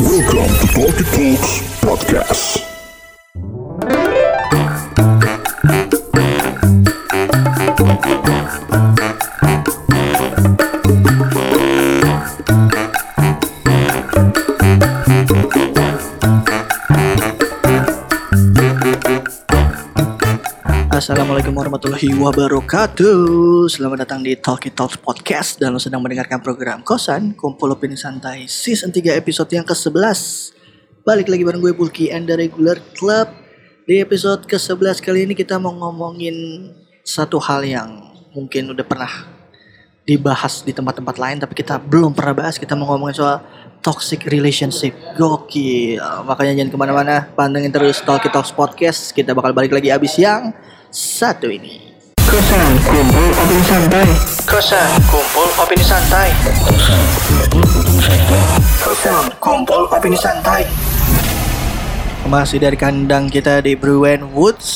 Welcome to Talkie Talks Podcast. Assalamualaikum warahmatullahi wabarakatuh. Selamat datang di Talkie Talks Podcast. Dan lo sedang mendengarkan program Kosan Kumpul Opini Santai Season 3 episode yang ke-11 Balik lagi bareng gue Bulky and the Regular Club. Di episode ke-11 kali ini kita mau ngomongin Satu hal yang mungkin udah pernah dibahas di tempat-tempat lain Tapi kita belum pernah bahas. Kita mau ngomongin soal toxic relationship. Gokil. Makanya jangan ke mana-mana Pantengin terus Talkie Talks Podcast. Kita bakal balik lagi abis yang satu ini. Kosan kumpul opini santai. Kosan kumpul opini santai. Kosan kumpul opini santai. Masih dari kandang kita di Bruin Woods.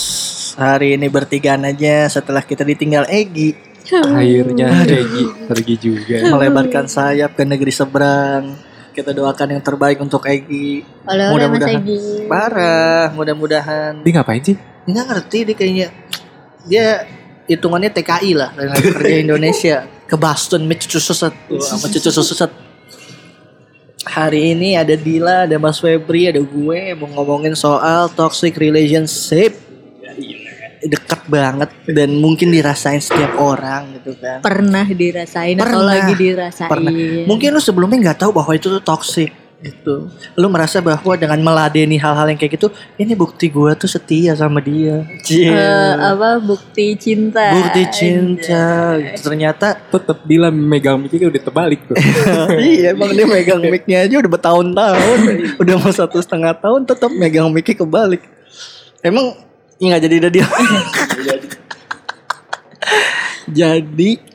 Hari ini bertigaan aja setelah kita ditinggal Egi. Akhirnya Regi pergi juga. Melebarkan sayap ke negeri seberang. Kita doakan yang terbaik untuk Egi. Egi. Parah Mudah-mudahan. Dia ngapain sih? Nggak ngerti dia kayaknya. Dia hitungannya TKI lah dengan kerja Indonesia. Ke Boston sama cucu suset sama cucu suset hari ini ada Dila ada Mas Febri ada gue mau ngomongin soal toxic relationship. Deket banget dan mungkin dirasain setiap orang gitu kan. Pernah dirasain atau Pernah. lagi dirasain? pernah. Mungkin lu sebelumnya nggak tahu bahwa itu tuh toxic gitu lu merasa bahwa dengan meladeni hal-hal yang kayak gitu ini bukti gue tuh setia sama dia Cie. Eh, apa bukti cinta? bukti cinta gitu. ternyata Tetep bilang megang mic udah terbalik tuh. iya emang dia megang mic-nya aja udah bertahun-tahun udah mau satu setengah tahun tetap megang mic-nya kebalik emang ya nggak jadi ada dia jadi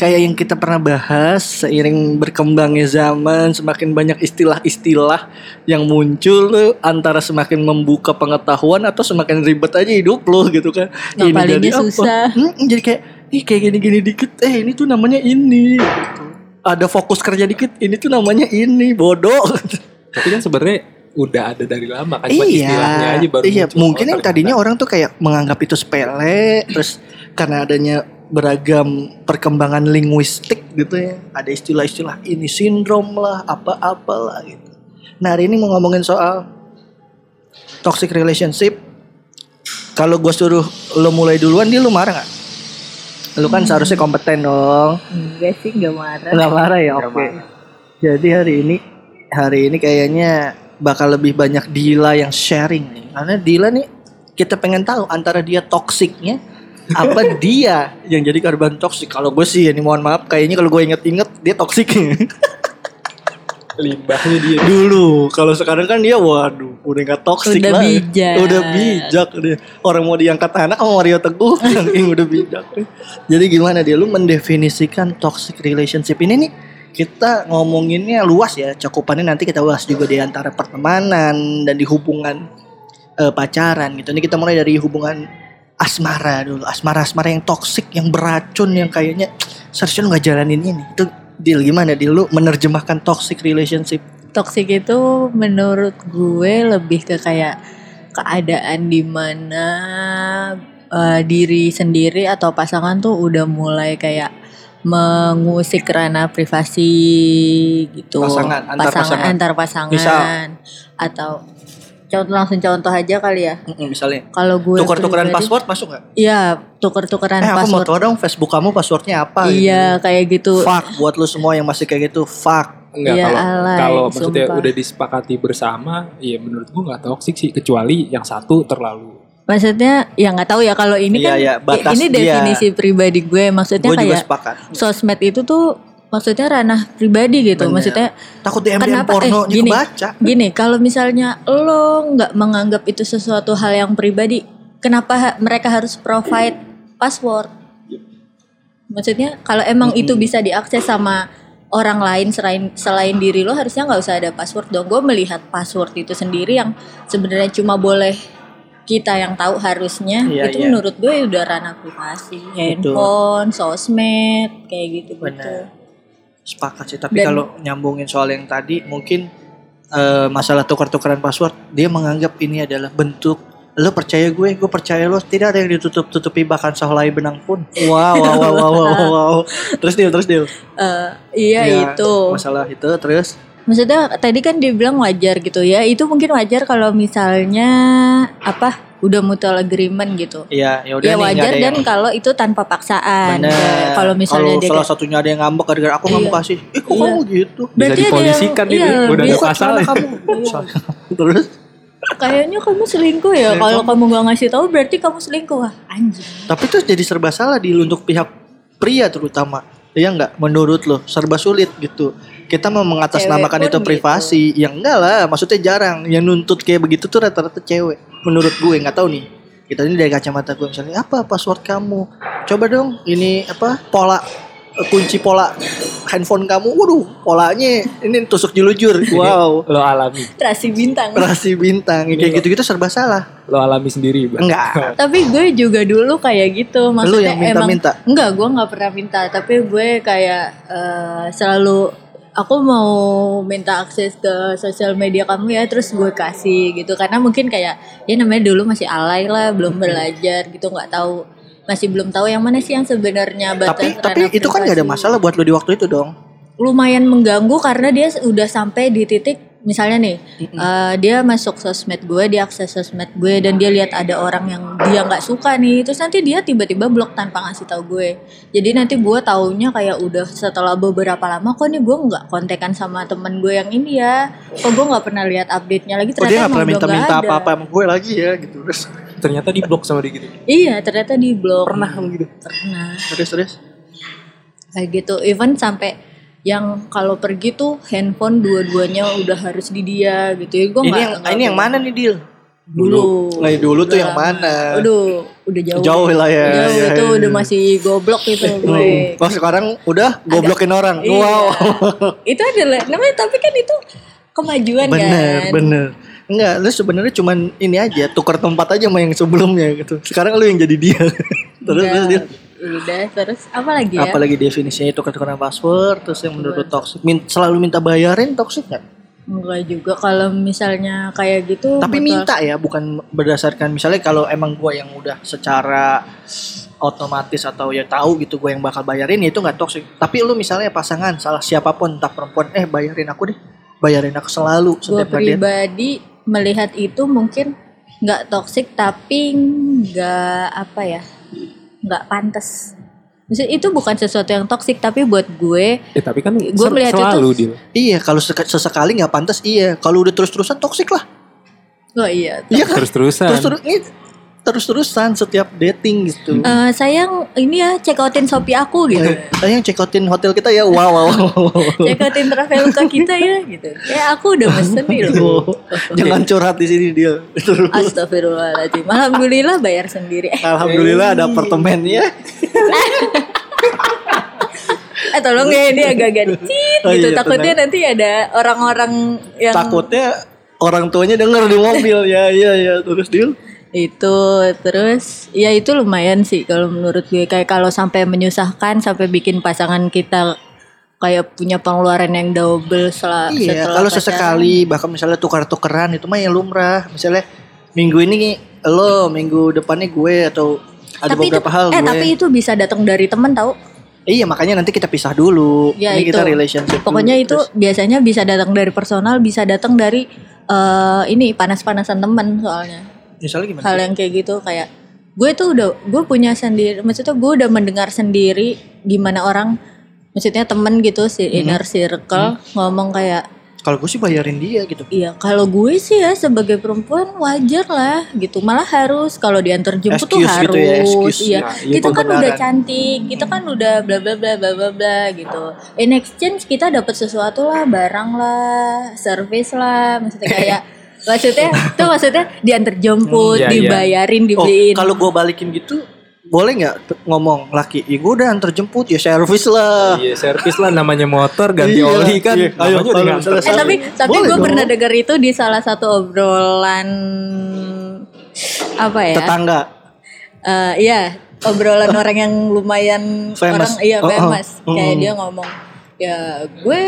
kayak yang kita pernah bahas seiring berkembangnya zaman semakin banyak istilah-istilah yang muncul tuh antara semakin membuka pengetahuan atau semakin ribet aja hidup lo gitu kan Ngapalinnya susah. Hmm, jadi kayak ih kayak gini-gini dikit eh ini tuh namanya ini gitu. ada fokus kerja dikit ini tuh namanya ini bodoh Tapi kan sebenarnya udah ada dari lama kan cuma istilahnya aja baru iya muncul. mungkin yang tadinya orang tuh kayak menganggap itu sepele terus karena adanya beragam perkembangan linguistik gitu ya. Ada istilah-istilah ini sindrom lah apa-apalah gitu. Nah hari ini mau ngomongin soal toxic relationship. Kalau gue suruh lo mulai duluan dia lu marah nggak? Lu kan seharusnya kompeten dong. Enggak sih enggak marah. Nggak marah ya, oke. Jadi hari ini hari ini kayaknya bakal lebih banyak Dila yang sharing nih. Karena Dila nih kita pengen tahu antara dia toksiknya apa dia yang jadi korban toksik. Kalau gue sih ini mohon maaf kayaknya kalau gue inget-inget dia toksik limbahnya dia. dulu. Kalau sekarang kan dia waduh udah nggak toksik Udah lah. bijak. Udah bijak dia. Orang mau diangkat anak sama Mario Teguh saking udah bijak. Jadi gimana dia lu mendefinisikan toxic relationship ini nih kita ngomonginnya luas ya cakupannya nanti kita bahas juga di antara pertemanan dan di hubungan eh, pacaran gitu. Ini kita mulai dari hubungan asmara dulu. Asmara-asmara yang toksik, yang beracun, yang kayaknya seharusnya lu nggak jalanin ini. Itu deal gimana deal lu menerjemahkan toxic relationship? Toxic itu menurut gue lebih ke kayak keadaan di mana eh, diri sendiri atau pasangan tuh udah mulai kayak mengusik ranah privasi gitu Pasangan, antar pasangan. antar pasangan Misal? atau contoh langsung contoh aja kali ya Mm-mm, misalnya kalau gue tuker-tukeran pribadi- password masuk nggak? Iya, tuker-tukeran Eh aku mau password. tahu dong Facebook kamu passwordnya apa? Iya, kayak gitu. gitu. Fuck buat lu semua yang masih kayak gitu. Fuck. Enggak Iya, kalau alay, kalau maksudnya sumpah. udah disepakati bersama, ya menurut gua nggak toksik sih kecuali yang satu terlalu. Maksudnya ya nggak tahu ya kalau ini Iya, kan iya, batas ini dia. definisi pribadi gue. Maksudnya Gue juga kayak sepakat. sosmed itu tuh maksudnya ranah pribadi gitu. Bener. Maksudnya Takut DM Kenapa? porno Eh, gini. kebaca. gini, kalau misalnya lo nggak menganggap itu sesuatu hal yang pribadi, kenapa ha- mereka harus provide password? Maksudnya kalau emang itu bisa diakses sama orang lain selain selain diri lo harusnya nggak usah ada password dong. Gue melihat password itu sendiri yang sebenarnya cuma boleh kita yang tahu harusnya Iya, itu iya. menurut gue udah ranah privasi, handphone, sosmed kayak gitu gitu. Sepakat sih. Tapi Dan- kalau nyambungin soal yang tadi mungkin eh, masalah tukar-tukaran password, dia menganggap ini adalah bentuk lo percaya gue, gue percaya lo. Tidak ada yang ditutup-tutupi bahkan sehelai benang pun. Wow, wow, wow, wow, wow, wow. Terus dia, terus dia. Eh, iya Ya, itu. Masalah itu terus. Maksudnya tadi kan dia bilang wajar gitu ya. Itu mungkin wajar kalau misalnya apa? Udah mutual agreement gitu. Iya, ya udah Ya wajar dan yang- kalau itu tanpa paksaan. Kayak Kalau misalnya dia salah satunya ada yang ngambek gara-gara aku nggak mau Iya. kasih. Eh kok Iya. kamu gitu? Bisa Berarti ada yang- dipolisikan ini, iya, udah ada pasal salah ya. kamu. terus kayaknya kamu selingkuh ya. Kalau kamu gak ngasih tahu berarti kamu selingkuh. Wah, anjing. Tapi itu jadi serba salah di untuk pihak pria terutama. Iya nggak? Menurut lo serba sulit gitu. Kita mau mengatasnamakan itu privasi. Ya enggak lah, maksudnya jarang. Yang nuntut kayak begitu tuh rata-rata cewek. Menurut gue nggak tahu nih. Kita ini dari kacamata gue misalnya apa password kamu? Coba dong ini apa pola eh, kunci pola handphone kamu. Waduh, polanya ini tusuk jelujur. Wow. Lo alami, Terasi bintang. Rasi bintang kayak gitu-gitu serba salah. lo alami sendiri. Bang. Enggak. Tapi gue juga dulu kayak gitu. Maksudnya yang minta-minta? emang enggak, gue nggak pernah minta. Tapi gue kayak eh, selalu aku mau minta akses ke sosial media kamu ya, terus gue kasih gitu. Karena mungkin kayak ya namanya dulu masih alay lah, belum belajar gitu, nggak tahu masih belum tahu yang mana sih yang sebenarnya batas Tapi tapi itu kan gak ada masalah buat lo di waktu itu dong. lumayan mengganggu karena dia udah sampai di titik misalnya nih eh, dia masuk sosmed gue dia akses sosmed gue dan dia lihat ada orang yang dia nggak suka nih terus nanti dia tiba-tiba blok tanpa ngasih tahu gue. Jadi nanti gue taunya kayak udah setelah beberapa lama kok nih gue nggak kontekan sama temen gue yang ini ya? Kok gue nggak pernah lihat update nya lagi? Oh ternyata dia gak emang pernah minta-minta nggak apa-apa sama gue lagi ya gitu. Terus Ternyata di blok sama dia gitu. iya ternyata di blok. Pernah gitu. pernah. Terus terus? Kayak gitu. Even sampai yang kalau pergi tuh handphone dua-duanya udah harus di dia gitu ya gue ini yang ini yang mana nih deal dulu Nah, dulu tuh Udah yang lama. mana? Aduh, udah jauh. Jauh lah ya, Jauh ya, itu ya. udah masih goblok gitu gue. oh sekarang udah goblokin orang Iya. wow itu adalah namanya tapi kan itu kemajuan bener kan. bener Enggak, lu sebenarnya cuman ini aja tukar tempat aja sama yang sebelumnya gitu. Sekarang lu yang jadi dia. terus Udah, terus dia udah terus apa lagi ya? apalagi definisinya tukar-tukaran password terus yang menurut toxic min- selalu minta bayarin toxic nggak? Enggak juga kalau misalnya kayak gitu. Tapi betul. minta ya, bukan berdasarkan misalnya kalau emang gua yang udah secara otomatis atau ya tahu gitu gue yang bakal bayarin ya itu nggak toxic. Tapi lu misalnya pasangan salah siapa pun entah perempuan eh bayarin aku deh, bayarin aku selalu Gue setiap ngedate. pribadi melihat itu mungkin nggak toksik tapi nggak apa ya nggak pantas. Maksudnya itu bukan sesuatu yang toksik tapi buat gue Eh tapi kan Gua ser- melihat itu- selalu deal. Iya, kalau sek- sesekali nggak pantas iya. Kalau udah terus-terusan toxic lah. oh iya Iya kan? Terus-terusan. Terus-terus ini terus-terusan setiap dating gitu. Eh, sayang ini ya check outin Shopee aku gitu. Saya yang check outin hotel kita ya. Wow, wow. check outin Traveloka kita ya gitu. Kayak aku udah mesen nih loh. Jangan curhat di sini dia. Astagfirullahaladzim. Alhamdulillah bayar sendiri. Eh, Alhamdulillah ada apartemennya. eh tolong ya ini agak-agak dicit Oh gitu. iya, Takutnya nanti ada orang-orang yang Takutnya orang tuanya denger di mobil ya, iya, iya. Terus deal. Itu terus ya itu lumayan sih kalau menurut gue kayak kalau sampai menyusahkan sampai bikin pasangan kita kayak punya pengeluaran yang double Iya, setelah kalau pacaran. sesekali bahkan misalnya tukar-tukeran itu mah ya lumrah. Misalnya minggu ini lo, minggu depannya gue atau ada tapi itu beberapa hal eh gue. tapi itu bisa datang dari teman tahu Iya, makanya nanti kita pisah dulu. Ya, ini itu. kita relationship. pokoknya dulu. itu Terus, biasanya bisa datang dari personal bisa datang dari eh ini panas-panasan teman soalnya misalnya gimana? hal yang kayak gitu kayak gue tuh udah gue punya sendiri maksudnya gue udah mendengar sendiri gimana orang maksudnya temen gitu si Hmm. inner circle ngomong kayak Kalau gue sih bayarin dia gitu. iya kalau gue sih ya sebagai perempuan wajar lah gitu malah harus kalau diantar jemput tuh harus gitu ya, excuse. iya Nah, kita kan udah cantik kita kan udah bla bla bla bla bla bla gitu in exchange kita dapat sesuatu lah barang lah service lah maksudnya kayak maksudnya tuh maksudnya diantar jemput Hmm, iya, iya. dibayarin Oh, dibeliin kalau gue balikin gitu, boleh nggak ngomong laki? Ya gue udah antar jemput ya servis lah. Iya, servis lah namanya motor ganti Iya, oli kan. iya. Ayo, nganter. misalnya Eh tapi tapi gue pernah dengar itu di salah satu obrolan apa ya? Tetangga. Eh, iya obrolan orang yang lumayan Famous. orang iya Oh, oh. famous Mm. kayak dia ngomong ya gue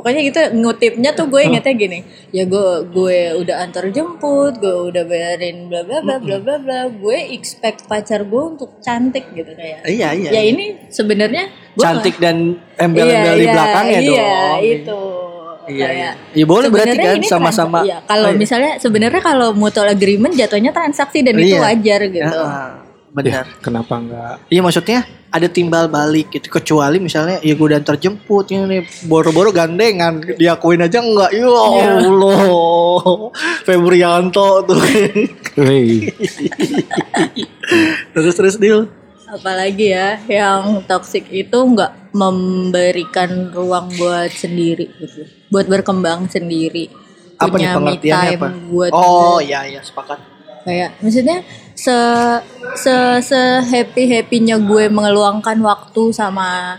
pokoknya gitu ngutipnya tuh gue ingetnya gini ya gue gue udah antar jemput gue udah bayarin bla bla bla bla bla bla gue expect pacar gue untuk cantik gitu kayak Iya iya. ya ini sebenarnya gue cantik dan embel-embel di iya, belakangnya iya, dong. itu Iya, kayak iya. Ya boleh berarti kan ini sama-sama. iya, kalau Oh, iya. misalnya sebenarnya kalau mutual agreement jatuhnya transaksi dan itu Iya. wajar gitu Ah, benar. Ya, kenapa enggak? Iya maksudnya ada timbal balik gitu. Kecuali misalnya ya gue udah terjemput ini boro-boro gandengan. Diakuin aja enggak? Ya Iya. Allah. Febrianto tuh. Terus terus deal apalagi ya yang toxic itu nggak memberikan ruang buat sendiri gitu. Buat berkembang sendiri. Apa nih punya me pengertiannya apa? buat oh iya iya sepakat kayak maksudnya se se se happy happynya gue mengeluangkan waktu sama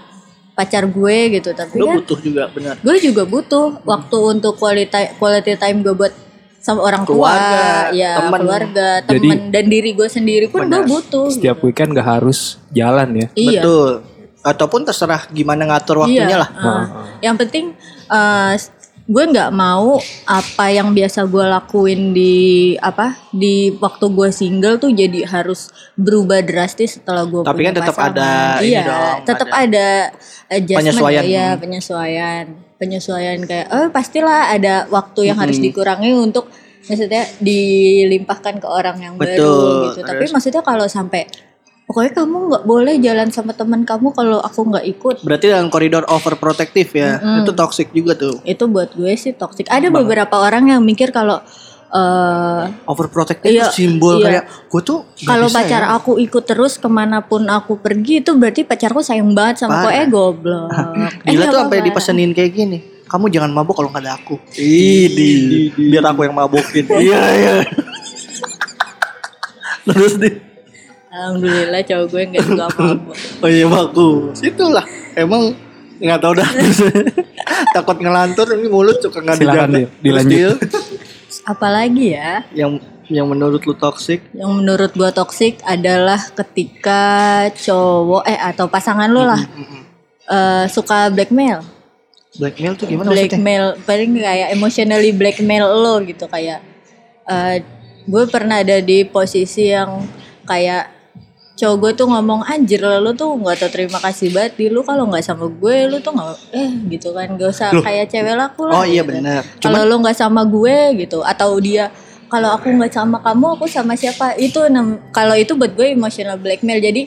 pacar gue gitu. Tapi lu kan butuh juga benar. gue juga butuh waktu untuk quality quality time gue buat sama orang Keluarga, tua ya temen. keluarga temen. Dan diri gue sendiri pun gue butuh setiap weekend gak harus jalan ya. iya. Betul. Ataupun terserah gimana ngatur waktunya Iya, lah. Uh, yang penting uh, gue nggak mau apa yang biasa gue lakuin di apa di waktu gue single tuh jadi harus berubah drastis setelah gue Tapi punya kan tetap pasangan. ada iya tetap ada ada, penyesuaian. ya, penyesuaian penyesuaian kayak oh pastilah ada waktu yang harus dikurangi untuk maksudnya dilimpahkan ke orang yang baru Betul, gitu tapi harus. maksudnya kalau sampai pokoknya kamu nggak boleh jalan sama teman kamu kalau aku nggak ikut berarti dalam koridor overprotective ya itu toxic juga tuh itu buat gue sih toxic. Ada beberapa orang yang mikir kalau eh overprotective Iya, itu simbol iya. kayak gue tuh kalau pacar ya. aku ikut terus ke mana pun aku pergi itu berarti pacarku sayang banget sama aku Parah. eh goblok. eh, Gila nggak tuh sampai dipesenin kayak gini. Kamu jangan mabuk kalau nggak ada aku. Idi, biar aku yang mabukin. Iya iya. Terus di, Alhamdulillah cowok gue nggak suka mabuk. oh iya bagus. Itulah emang nggak tahu dah. Takut ngelantur ini mulut suka nggak Silakan, dijaga. Dilanjut. Dil, Apalagi ya yang yang menurut lu toxic yang menurut gue toxic adalah ketika cowok eh atau pasangan lu lah eh, suka blackmail. blackmail tuh gimana maksudnya? blackmail paling kayak emotionally blackmail lo gitu kayak eh gue pernah ada di posisi yang kayak cowok gue tuh ngomong anjir lu tuh nggak tau terima kasih banget di lu. Kalau nggak sama gue lu tuh nggak eh gitu kan. Gak usah kayak cewek laku lah. Oh iya gitu. benar. kalau lu nggak sama gue gitu. Atau dia kalau aku nggak sama kamu aku sama siapa? Itu kalau itu buat gue emotional blackmail. Jadi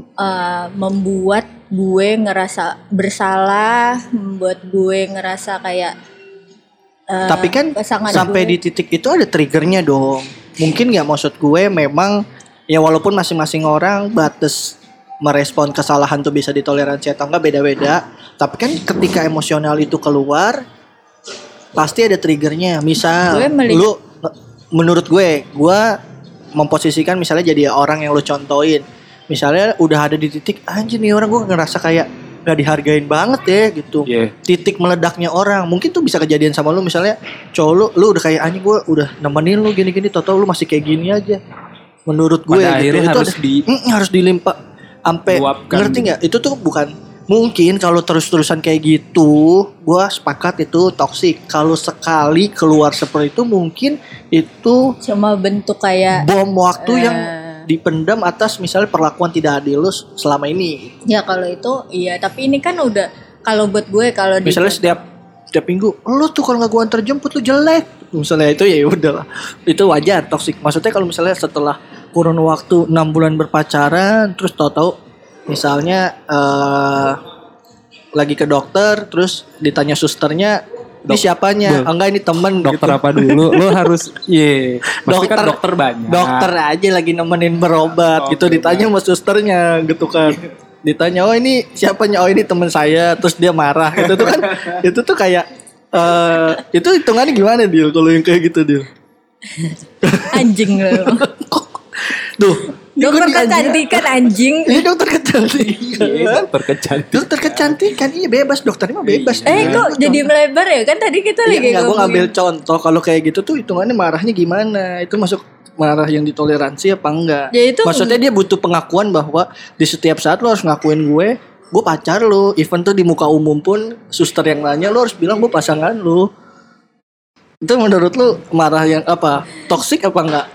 eh, membuat gue ngerasa bersalah membuat gue ngerasa kayak eh, Tapi kan sampai gue- di titik itu ada triggernya dong. Mungkin nggak maksud gue memang ya walaupun masing-masing orang batas merespon kesalahan tuh bisa ditoleransi atau enggak beda-beda. Tapi kan ketika emosional itu keluar pasti ada triggernya. Misal Gue melihat- lu menurut gue, gue memposisikan misalnya jadi orang yang lu contohin. Misalnya udah ada di titik anjir nih orang gue ngerasa kayak gak dihargain banget ya gitu Iya. titik meledaknya orang mungkin tuh bisa kejadian sama lu misalnya cowok lu lu udah kayak anjing gue udah nemenin lu gini-gini tau lu masih kayak gini aja menurut gue Pada gitu akhirnya itu harus ada- di- Mm, harus dilimpah sampai ngerti gitu. nggak? Itu tuh bukan mungkin kalau terus-terusan kayak gitu gue sepakat itu toksik kalau sekali keluar seperti itu mungkin itu cuma bentuk kayak bom waktu yang Eh. dipendam atas misalnya perlakuan tidak adil lu selama ini. Ya kalau itu iya. Tapi ini kan udah kalau buat gue kalau di misalnya setiap setiap minggu lu tuh kalau nggak gua antar jemput lu jelek. Misalnya itu ya udah itu wajar toksik maksudnya kalau misalnya setelah kurun waktu enam bulan berpacaran terus tahu-tahu misalnya eh lagi ke dokter terus ditanya susternya ini Dok- siapanya Duh. oh, enggak ini temen Dokter gitu. apa dulu? Lo harus iya. Maksudnya kan Dokter- dokter banyak. dokter aja lagi nemenin berobat Oh, gitu oke, ditanya sama susternya gitu kan ditanya oh ini siapanya oh ini teman saya terus dia marah itu tuh kan itu tuh kayak eh itu hitungannya gimana deal kalau yang kayak gitu deal anjing lo tuh. Dokter kecantikan anjing. Ini dokter kecantikan. Iya, dokter kecantikan. dokter kecantikan iya bebas. Dokternya mah bebas. Eh Iya, kok jadi melebar ya? Kan tadi kita Iya, lagi enggak, gue ngambil contoh. Kalau kayak gitu tuh hitungannya marahnya gimana? Itu masuk marah yang ditoleransi apa enggak? Ya, itu- maksudnya dia butuh pengakuan bahwa di setiap saat lo harus ngakuin gue gue pacar lu even tuh di muka umum pun suster yang nanya lu harus bilang gue pasangan lu itu menurut lu marah yang apa? Toksik apa enggak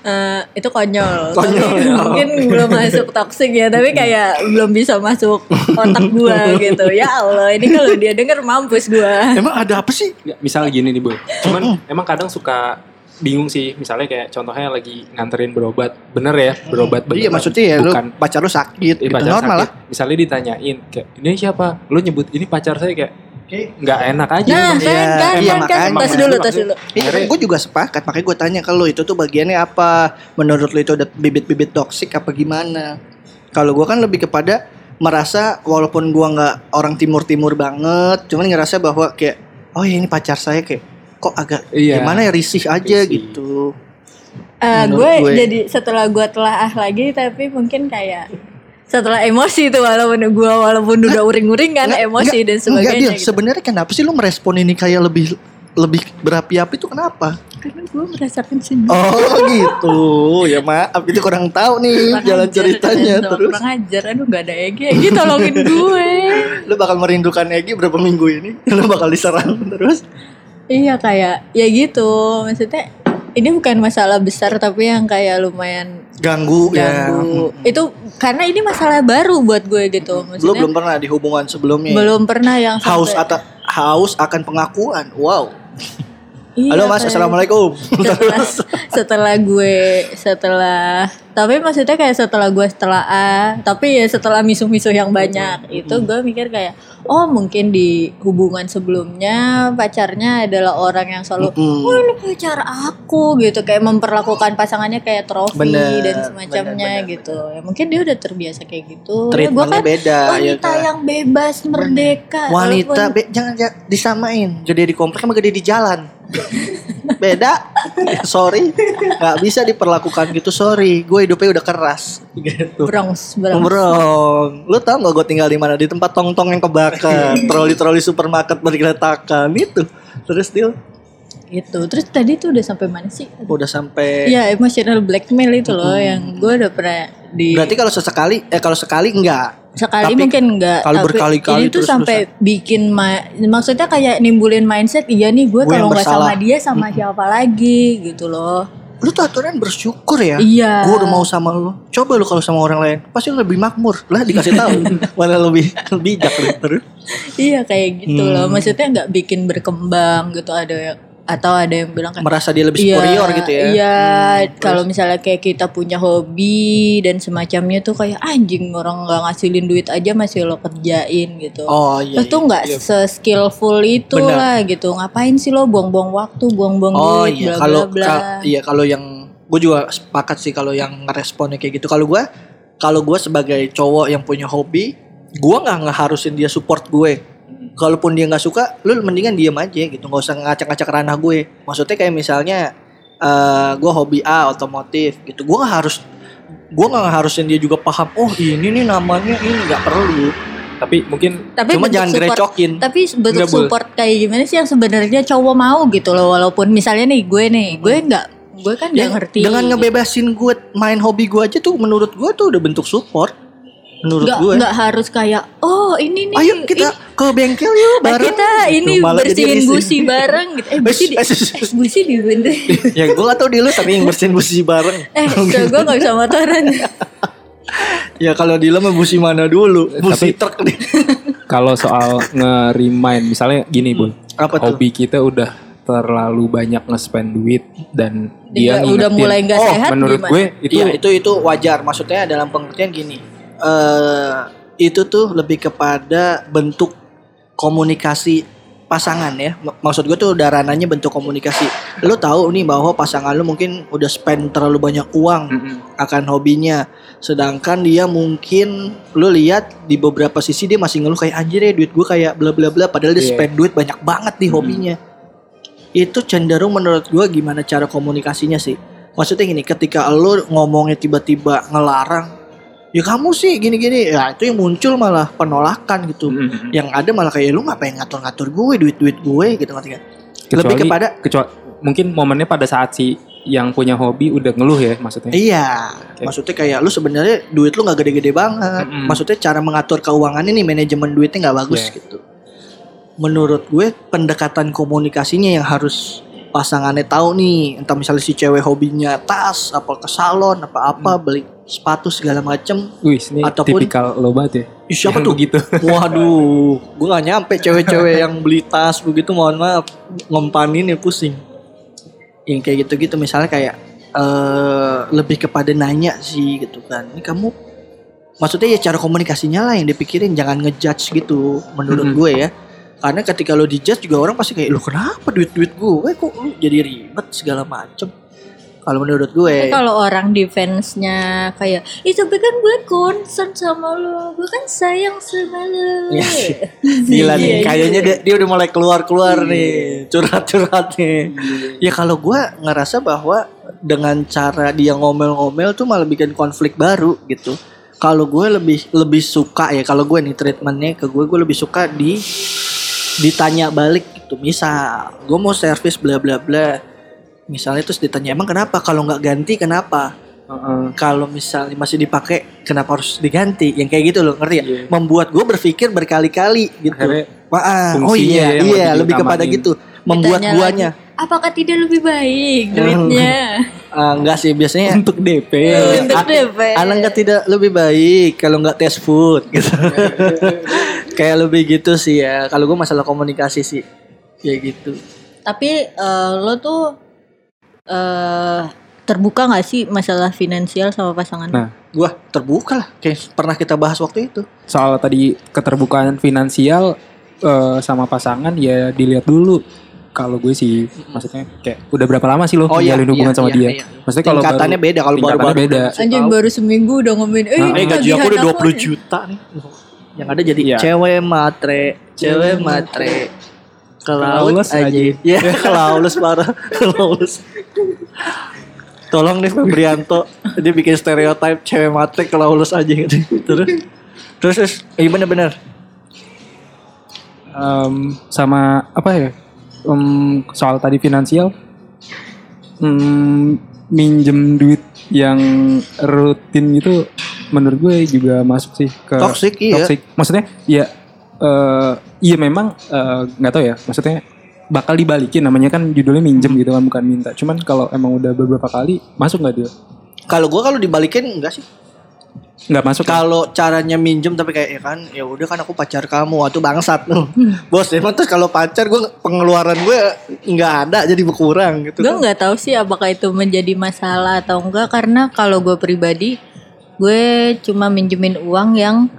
Eh, itu konyol. Konyol, Tapi ya. mungkin belum masuk toxic ya, tapi kayak belum bisa masuk otak gua gitu. Ya Allah, ini kalau dia denger mampus gua. emang ada apa sih misal gini nih boy cuman emang kadang suka bingung sih misalnya kayak contohnya lagi nganterin berobat bener ya berobat iya beneran. maksudnya ya lu bukan pacar lu sakit eh, gitu pacar normal sakit. misalnya ditanyain kayak ini siapa lu nyebut ini pacar saya kayak lah nggak enak aja Nah, Iya, kan, kan, iya, kan, kan. makanya. Tas dulu, tas dulu. Iya kan gue juga sepakat makanya gue tanya ke lu itu tuh bagiannya apa menurut lu itu ada bibit-bibit toksik apa gimana kalau gue kan lebih kepada merasa walaupun gue nggak orang timur timur banget cuman ngerasa bahwa kayak oh ya ini pacar saya kayak kok agak Iya. gimana ya risih aja Risih. gitu Eh, Menurut gue gue. jadi setelah gue telah lagi, tapi mungkin kayak setelah emosi itu walaupun gue walaupun udah uring-uring kan Nggak, emosi nggak, dan nggak, sebagainya Dil. gitu. sebenarnya kenapa sih lu merespon ini kayak lebih lebih berapi-api itu kenapa? Karena gue merasakan sendiri. oh gitu. Ya maaf. Itu kurang tahu nih Kurang jalan ajar, ceritanya. Enzo. terus? Kurang ajar, aduh gak ada Egi. Egi tolongin gue. Lu bakal merindukan Egi berapa minggu ini? Lu bakal diserang terus? Iya kayak ya gitu. Maksudnya ini bukan masalah besar tapi yang kayak lumayan ganggu, ya. ganggu. Itu karena ini masalah baru buat gue gitu lu Maksudnya belum pernah di hubungan sebelumnya belum pernah yang haus atau haus akan pengakuan. Wow Iya, halo mas. kayak- assalamualaikum. setelah setelah gue setelah tapi maksudnya kayak setelah gue setelah A tapi ya setelah misuh-misuh yang banyak itu gue mikir kayak oh mungkin di hubungan sebelumnya pacarnya adalah orang yang selalu oh ini pacar aku gitu. Kayak memperlakukan pasangannya kayak trofi Bener, dan semacamnya bener, bener, gitu ya mungkin dia udah terbiasa kayak gitu. Ya gue kan beda ya wanita kan? yang bebas merdeka wanita walaupun- be- jangan ja- disamain. Gede di komplek sama gede di jalan beda. Sorry. Nggak bisa diperlakukan gitu. Sorry. Gue hidupnya udah keras. Gitu. Bronx, Bronx. Bro, lu tau gak gue tinggal di mana? Di tempat tong-tong yang kebakar, troli-troli supermarket bergeretakan itu. Terus dia gitu terus tadi tuh udah sampai mana sih udah sampai. Ya emotional blackmail itu loh yang gue udah pernah di Berarti kalau sesekali, eh kalau sekali enggak. sekali tapi mungkin enggak kalau berkali-kali ini tuh sampai bikin ma- maksudnya kayak nimbulin mindset iya nih gue kalau nggak sama dia sama siapa lagi gitu loh Lu tuh aturan bersyukur ya. iya Gue udah mau sama lu. Coba lu kalau sama orang lain, pasti lu lebih makmur. Lah dikasih tahu, mana lebih bijak lu terus. iya kayak gitu loh Hmm. maksudnya nggak bikin berkembang gitu ada atau ada yang bilang kayak Merasa dia lebih Iya, superior gitu ya. Iya, Hmm, kalau misalnya kayak kita punya hobi dan semacamnya tuh kayak anjing orang nggak ngasilin duit aja masih lo kerjain gitu. Oh iya. Lo tuh nggak iya. se-skillful itu lah gitu. Ngapain sih lo buang-buang waktu, buang-buang Oh duit, iya, kalau kal- iya kalau yang gue juga sepakat sih kalau yang ngeresponnya kayak gitu. Kalau gue, kalau gue sebagai cowok yang punya hobi, gue nggak ngeharusin dia support gue. Kalaupun dia nggak suka, lu mendingan diem aja gitu, nggak usah ngacak-ngacak ranah gue. Maksudnya kayak misalnya, eh gue hobi A otomotif gitu, gue nggak harus, gue nggak ngeharusin dia juga paham. Oh ini nih namanya ini nggak perlu. tapi mungkin Tapi Cuma jangan support- gerecokin. Tapi bentuk boleh. support kayak gimana sih yang sebenarnya cowok mau gitu loh walaupun misalnya nih gue nih, gue nggak gue kan nggak Ya, ngerti. Dengan ngebebasin gue main hobi gue aja tuh menurut gue tuh udah bentuk support. Menurut nggak gue. nggak harus kayak oh ini nih Ayo kita ini- ke bengkel yuk Nah, bareng. kita ini jadi bersihin busi bareng gitu. Eh busi di, Eh, eh, eh, busi di bener. ya gue gak tau di lu tapi yang bersihin busi bareng. Eh, so gue gak bisa motoran. Ya kalau di lu mah busi mana dulu? Busi Tapi- truk nih. kalau soal nge-remind misalnya gini bun Apa tuh? hobi kita udah terlalu banyak nge-spend duit dan Iya, dia udah mulai nggak Oh, sehat menurut gimana? gue itu Iya itu itu wajar. Maksudnya dalam pengertian gini. Eh itu tuh lebih kepada bentuk komunikasi pasangan ya. Maksud gue tuh udah ranahnya bentuk komunikasi. Lu tahu nih bahwa pasangan lu mungkin udah spend terlalu banyak uang Mm-mm. akan hobinya. Sedangkan dia mungkin lu lihat di beberapa sisi dia masih ngeluh kayak anjir ya duit gue kayak bla bla bla padahal dia Iya. spend duit banyak banget di hobinya. Itu cenderung menurut gue gimana cara komunikasinya sih? Maksudnya gini, ketika lu ngomongnya tiba-tiba ngelarang, ya kamu sih gini-gini, ya itu yang muncul malah penolakan gitu. Mm-mm. Yang ada malah kayak lu ngapain ngatur-ngatur gue, duit-duit gue gitu ngerti gak? Kecuali- Lebih kepada kecuali mungkin momennya pada saat si yang punya hobi udah ngeluh ya maksudnya. Iya, Oke. maksudnya kayak lu sebenarnya duit lu nggak gede-gede banget. Mm-mm. Maksudnya cara mengatur keuangan ini manajemen duitnya nggak bagus Iya. gitu. Menurut gue pendekatan komunikasinya yang harus pasangannya tahu nih. Entah misalnya si cewek hobinya tas, apa ke salon, apa-apa, beli sepatu segala macem. Wih, ini Ataupun- tipikal lo banget ya. Ih, siapa Yang tuh? Begitu. Waduh, gue gak nyampe cewek-cewek yang beli tas begitu mohon maaf ngempanin ya pusing. Yang kayak gitu-gitu misalnya kayak eh lebih kepada nanya sih gitu kan. Ini kamu maksudnya ya cara komunikasinya lah yang dipikirin jangan ngejudge gitu menurut Mhm. gue ya. Karena ketika lo dijudge juga orang pasti kayak lu kenapa duit-duit gue kok lu jadi ribet segala macem. Kalau menurut gue Tapi kalau orang defense-nya kayak, ih tapi kan gue concern sama lo, gue kan sayang sama lo. Iya. Gila nih, Iya, kayaknya iya. dia, dia udah mulai keluar-keluar nih, curhat-curhat nih. Ya kalau gua ngerasa bahwa dengan cara dia ngomel-ngomel tuh malah bikin konflik baru gitu. Kalau gue lebih lebih suka ya, kalau gue nih treatmentnya ke gue, gue lebih suka di ditanya balik gitu. Misal, gue mau servis bla bla bla. Misalnya terus ditanya emang kenapa? Kalau nggak ganti kenapa? Heeh. kalau misalnya masih dipakai kenapa harus diganti yang kayak gitu loh ngerti ya Iya. membuat gue berpikir berkali-kali gitu Akhirnya Wah, oh iya iya lebih lebih kepada gitu membuat Ditanya guanya lagi, Apakah tidak lebih baik duitnya? Ah, enggak sih biasanya untuk DP. Untuk a- DP. Nggak tidak lebih baik kalau nggak tes food gitu kayak lebih gitu sih ya kalau gue masalah komunikasi sih kayak gitu Tapi eh, lo tuh eh terbuka gak sih masalah finansial sama pasangan? Nah, gue terbuka lah kayak pernah kita bahas waktu itu soal tadi keterbukaan finansial eh, sama pasangan ya dilihat dulu. Kalau gue sih maksudnya kayak udah berapa lama sih lo Oh, iya, menjalin hubungan iya, sama iya, dia? iya. Maksudnya kalau tingkatannya baru, beda kalau tingkatannya baru-baru beda. Anjing baru seminggu udah ngomongin, eh, Ah, Eh gaji aku udah 20 nih." juta nih. Yang ada jadi Iya. cewek matre, cewek matre. Ke laut Kelaules aja. aja. Ya, kelaules parah. Kelaules. Tolong nih Febrianto, dia bikin stereotip cewek matre kelaules aja gitu. Terus terus, terus iya bener-bener. Em, sama apa ya? Em, soal tadi finansial, em, minjem duit yang rutin gitu, menurut gue juga masuk sih ke Toxic, iya. toxic. Maksudnya ya, eh, iya memang eh, nggak tahu ya. Maksudnya bakal dibalikin namanya kan judulnya minjem gitu kan bukan minta. Cuman kalau emang udah beberapa kali masuk nggak dia? Kalau gua kalau dibalikin enggak sih. Nggak masuk. kan? Kalau caranya minjem tapi kayak ya kan ya udah kan aku pacar kamu atau bangsat tuh. Bos emang terus kalau pacar gua pengeluaran gue nggak ada jadi berkurang gitu. Gue kan. nggak tahu sih apakah itu menjadi masalah atau enggak karena kalau gue pribadi gue cuma minjemin uang yang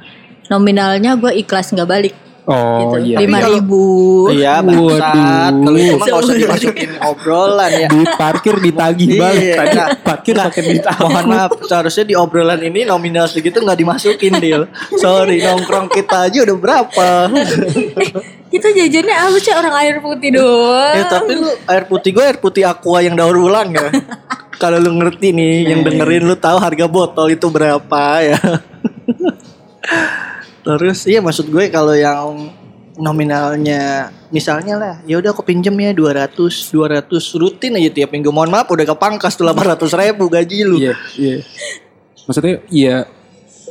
nominalnya gue ikhlas nggak balik oh gitu. iya. lima ribu. Iya bangsat. Waduh. Kalau itu mah gak usah dimasukin obrolan ya. Duit parkir ditagih Iya, balik. Tadi enggak. parkir Nah, pakai duit. Mohon maaf Seharusnya di obrolan ini Nominal segitu gak dimasukin deal Sorry nongkrong kita aja udah berapa? Kita jajannya apa sih orang air putih doang. Ya tapi lu Air putih gue air putih aqua yang daur ulang ya. Kalau lu ngerti nih Yang dengerin lu tahu harga botol itu berapa ya Terus iya maksud gue kalau yang nominalnya misalnya lah ya udah aku pinjem ya 200 200 rutin aja tiap minggu. Mohon maaf udah kepangkas tuh 800 ribu gaji lu. Iya, iya. Maksudnya iya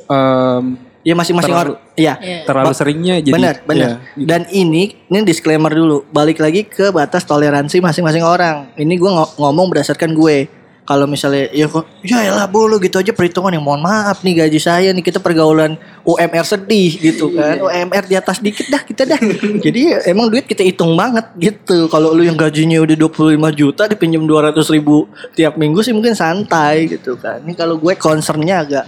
em, ya masing-masing orang ya Iya. terlalu Ba- seringnya jadi benar benar. iya, dan ini ini disclaimer dulu balik lagi ke batas toleransi masing-masing orang. Ini gue ngo- ngomong berdasarkan gue kalau misalnya ya kok ya elah bulu gitu aja perhitungan yang mohon maaf nih gaji saya nih kita pergaulan UMR sedih gitu kan. UMR di atas dikit dah kita dah. Jadi ya, emang duit kita hitung banget gitu. Kalau lu yang gajinya udah 25 juta dipinjam 200 ribu tiap minggu sih mungkin santai gitu kan. Ini kalau gue concernnya agak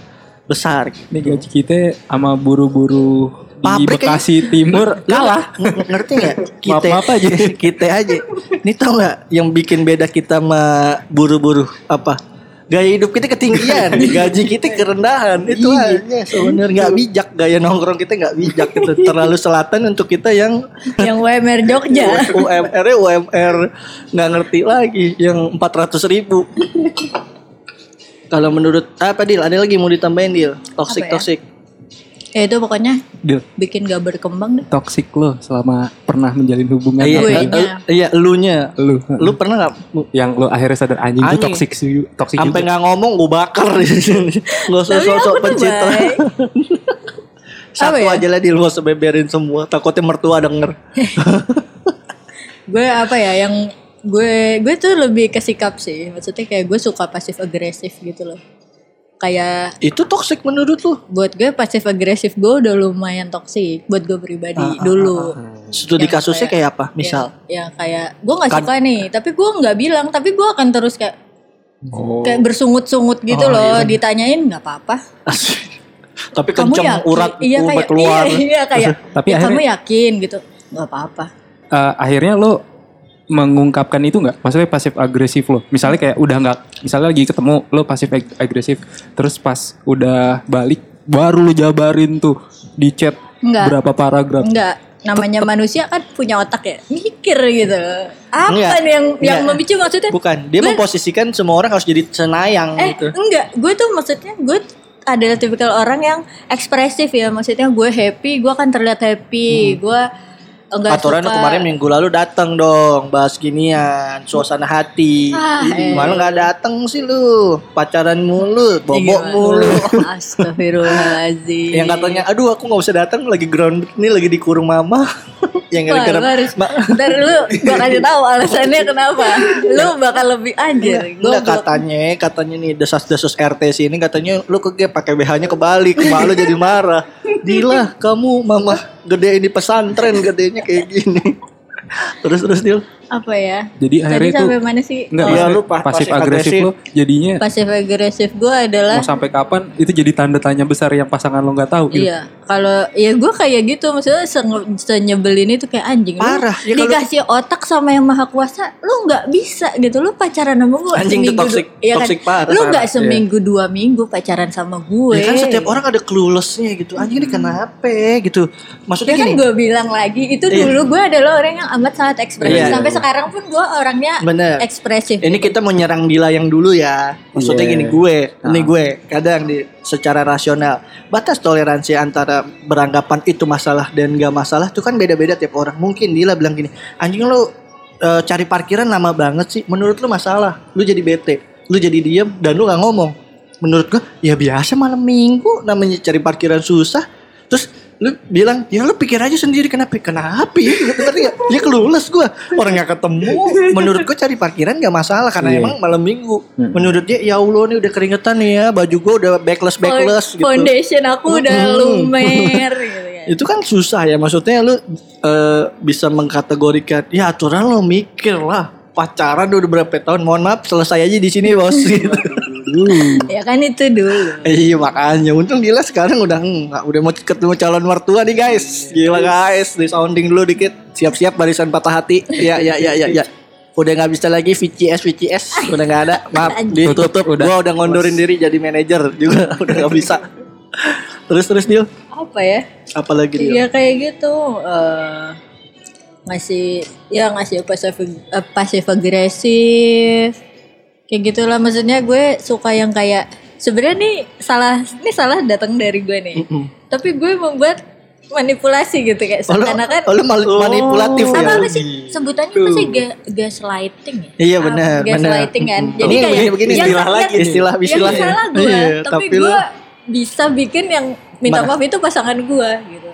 besar gitu. Ini gaji kita sama buru-buru di Pabrik Bekasi Timur kalah. Ng- ngerti nggak? Kita Maaf-maaf aja. kita aja. Ini tau nggak yang bikin beda kita sama buru-buru apa? Gaya hidup kita ketinggian. Gaji kita kerendahan. Itu aja. sebenarnya. Nggak bijak. Gaya nongkrong kita nggak bijak itu terlalu selatan untuk kita yang yang WMR Jogja. UMR -nya UMR nggak ngerti lagi. Yang 400 ribu. Kalau menurut apa deal ada lagi mau ditambahin deal toxic Apa ya? toxic Ya itu pokoknya Dil, bikin gak berkembang deh. toxic lo selama pernah menjalin hubungan Iya, sama Gue dia? nya. iya, elunya. lu Lu pernah nggak yang lu akhirnya sadar anjing itu toxic sih toxic sampai nggak ngomong gue bakar di sini. Gak usah pencitraan. baik. Satu ya? aja lah di lu gak usah beberin semua. Takutnya mertua denger. Gue apa ya yang gue gue tuh lebih ke sikap sih. Maksudnya kayak gue suka pasif agresif gitu loh. Kayak Itu toxic menurut lu? buat gue pasif agresif gue udah lumayan toksik buat gue pribadi Ah, dulu. Studi Yang kasusnya kayak apa? Misal. Ya, ya kayak gue nggak Kan- suka nih, tapi gue nggak bilang, tapi gue akan terus kayak Oh. kayak bersungut-sungut gitu Oh, loh, iya. ditanyain nggak apa-apa. Tapi Kamu kenceng yakin? urat iya kayak keluar. Iya, iya kayak Tapi "Ya, kamu akhirnya- yakin gitu, nggak apa-apa. Eh, akhirnya lo mengungkapkan itu nggak? Maksudnya pasif agresif lo. Misalnya kayak udah nggak, misalnya lagi ketemu lo pasif ag- agresif, terus pas udah balik baru lo jabarin tuh di chat Nggak. berapa paragraf. Enggak, namanya manusia kan punya otak ya, mikir gitu. Apa Enggak, nih yang yang enggak. memicu maksudnya? Bukan, dia Gue- memposisikan semua orang harus jadi senayang Eh, gitu. enggak, gue tuh maksudnya gue adalah tipikal orang yang ekspresif ya, maksudnya gue happy, gue akan terlihat happy, gue enggak Aturan suka. kemarin minggu lalu datang dong bahas ginian suasana hati. Ah, eh. Malah nggak datang sih lu. Pacaran mulu, bobok Gimana? mulu. Astagfirullahaladzim. yang katanya, aduh aku nggak usah datang lagi ground ini lagi di kurung mama. yang gara-gara harus, Ma- ntar lu gue kasih tahu alasannya kenapa. Lu bakal lebih anjir. Enggak katanya, katanya nih desas-desus RT sini katanya lu ke pakai BH-nya kebalik, malu jadi marah. Dila, kamu mama gede ini pesantren gedenya kayak gini. Terus terus Dil. Apa ya? Jadi akhirnya itu sampai mana sih? Enggak, Oh, Iya, maksudnya lu pa- pasif pasif agresif agresif. lo jadinya pasif agresif gue adalah mau sampai kapan itu jadi tanda tanya besar yang pasangan lo nggak tahu gitu. Iya, kalau ya gue kayak gitu maksudnya se- senyebelin itu kayak anjing. Lu Parah, ya kalau- dikasih otak sama yang maha kuasa, lu nggak bisa gitu. Lu pacaran sama gue Anjing itu seminggu toxic- du- iya toxic parah, Lu nggak seminggu dua minggu pacaran sama gue. Ya kan setiap orang ada cluelessnya gitu. Anjing ini kenapa gitu. Maksudnya Ya kan gini. gue bilang lagi itu Iya. dulu gue adalah orang yang amat sangat ekspresif Iya. sampai sekarang pun gue orangnya Bener. ekspresif. Ini kita mau nyerang Dila yang dulu ya. Maksudnya Iya. gini gue, ini gue kadang di secara rasional batas toleransi antara beranggapan itu masalah dan gak masalah itu kan beda-beda tiap orang. Mungkin Dila bilang gini, anjing lu eh, cari parkiran lama banget sih. Menurut lu masalah, lu jadi bete, lu jadi diam dan lu gak ngomong. Menurut gue ya biasa malam minggu namanya cari parkiran susah. Terus lu bilang ya lu pikir aja sendiri kenapa kenapa ya ngerti gak? ya kelulus gue orang nggak ketemu menurut gue cari parkiran gak masalah karena Iya. emang malam minggu menurut dia ya allah nih udah keringetan nih ya baju gue udah backless backless gitu Foundation aku udah lumer gitu ya. itu kan susah ya maksudnya lu eh, bisa mengkategorikan ya aturan lo mikir lah pacaran udah berapa tahun mohon maaf selesai aja di sini bos gitu. Ya kan itu dulu. Iya makanya untung Dila sekarang udah enggak udah mau ketemu calon mertua nih guys. Gila guys, di sounding dulu dikit. Siap-siap barisan patah hati. Ya ya ya ya ya. Udah nggak bisa lagi VCS VCS udah nggak ada. Maaf ditutup. Tutup, udah. Gua udah ngondorin diri jadi manajer juga udah nggak bisa. Terus terus Dil, Apa ya? apalagi Dil? Iya kayak gitu. eh ngasih ya ngasih pasif eh, pasif agresif kayak gitulah maksudnya gue suka yang kayak sebenarnya nih salah ini salah datang dari gue nih. Mm-mm. tapi gue membuat manipulasi gitu kayak Oh, lu, seakan-akan oh, lu mal- manipulatif ya? apa sih? Sebutannya apa sih? Ga, gaslighting ya? Iya, benar, benar. gaslighting kan? Jadi Ini kayak begini- begini. yang- istilah yang- lagi, istilah yang istilah salah gue Iya, tapi, tapi gue bisa bikin yang minta maaf itu pasangan gue gitu.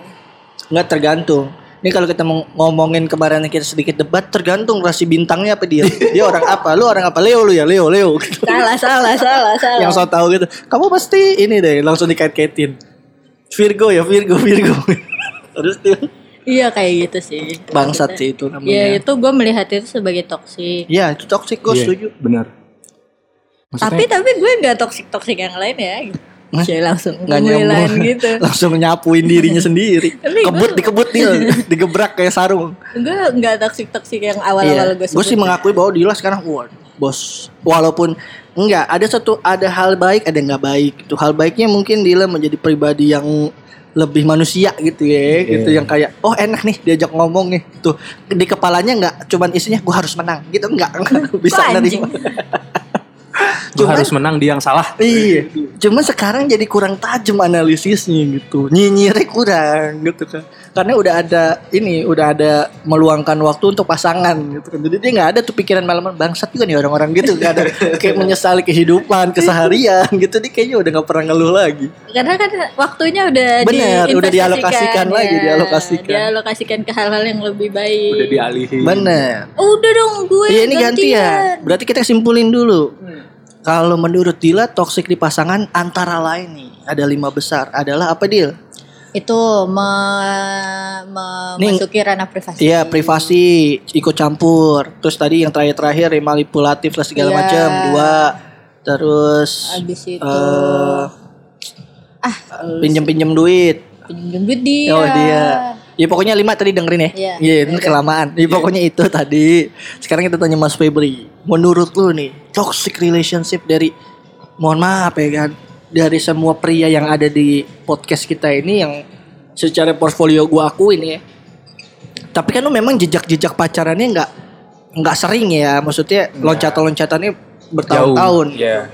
Nggak tergantung. Ini kalau kita mau ngomongin kemarin kita sedikit debat tergantung rasi bintangnya apa dia. Dia orang apa? Lu orang apa? Leo lu ya, Leo, Leo. Gitu. salah salah salah salah Yang so tahu gitu. Kamu pasti ini deh langsung dikait-kaitin. Virgo ya, Virgo, Virgo. Terus dia Iya kayak gitu sih. bangsat sih itu Ya namanya. itu gue melihat itu sebagai toksik. Ya, itu toxic gue Iya, setuju. Benar. Maksudnya, Tapi tapi gue nggak toksik toksik yang lain ya. Hah? Saya langsung Nggak nyambung. gitu. langsung nyapuin dirinya sendiri. Kebut dikebut dia, digebrak kayak sarung. Gue nggak toksik toksik yang awal-awal gue Iya. Gue sih mengakui bahwa Dila sekarang wah, bos. Walaupun enggak ada satu ada hal baik ada nggak baik. Itu hal baiknya mungkin Dila menjadi pribadi yang lebih manusia gitu ya, gitu yang kayak oh enak nih diajak ngomong nih tuh di kepalanya nggak cuman isinya gue harus menang gitu enggak, bisa nerima. Cuman- harus menang dia yang salah. Iya. Cuma sekarang jadi kurang tajam analisisnya gitu. Nyinyirnya kurang gitu kan. Karena udah ada ini, udah ada meluangkan waktu untuk pasangan gitu kan. Jadi dia nggak ada tuh pikiran malaman bangsat juga nih orang-orang gitu. Gak ada kayak menyesali kehidupan, keseharian gitu. Dia kayaknya udah nggak pernah ngeluh lagi. Karena kan waktunya udah Bener, udah dialokasikan lagi, ya. dialokasikan. Dialokasikan ke hal-hal yang lebih baik. Udah dialihin. Bener. Udah dong gue Iya ini gantian. Berarti kita simpulin dulu. Hmm. Kalau menurut Dila toksik di pasangan antara lain nih ada lima besar adalah apa Dil? Itu me- Nih, memasuki ranah privasi. Iya privasi ikut campur. Terus tadi yang terakhir-terakhir manipulatif lah segala Iya. macam dua. Terus Habis itu eh ah pinjem-pinjem duit. pinjam duit dia. Oh dia. Ya pokoknya lima tadi dengerin ya. Iya. Iya ini kelamaan. Ya, pokoknya itu tadi. Sekarang kita tanya Mas Febri. Menurut lu nih toxic relationship dari mohon maaf ya kan dari semua pria yang ada di podcast kita ini yang secara portfolio gua akuin ya. Tapi kan lu memang jejak-jejak pacarannya nggak nggak sering ya. Maksudnya loncatan-loncatannya bertahun-tahun. Ya.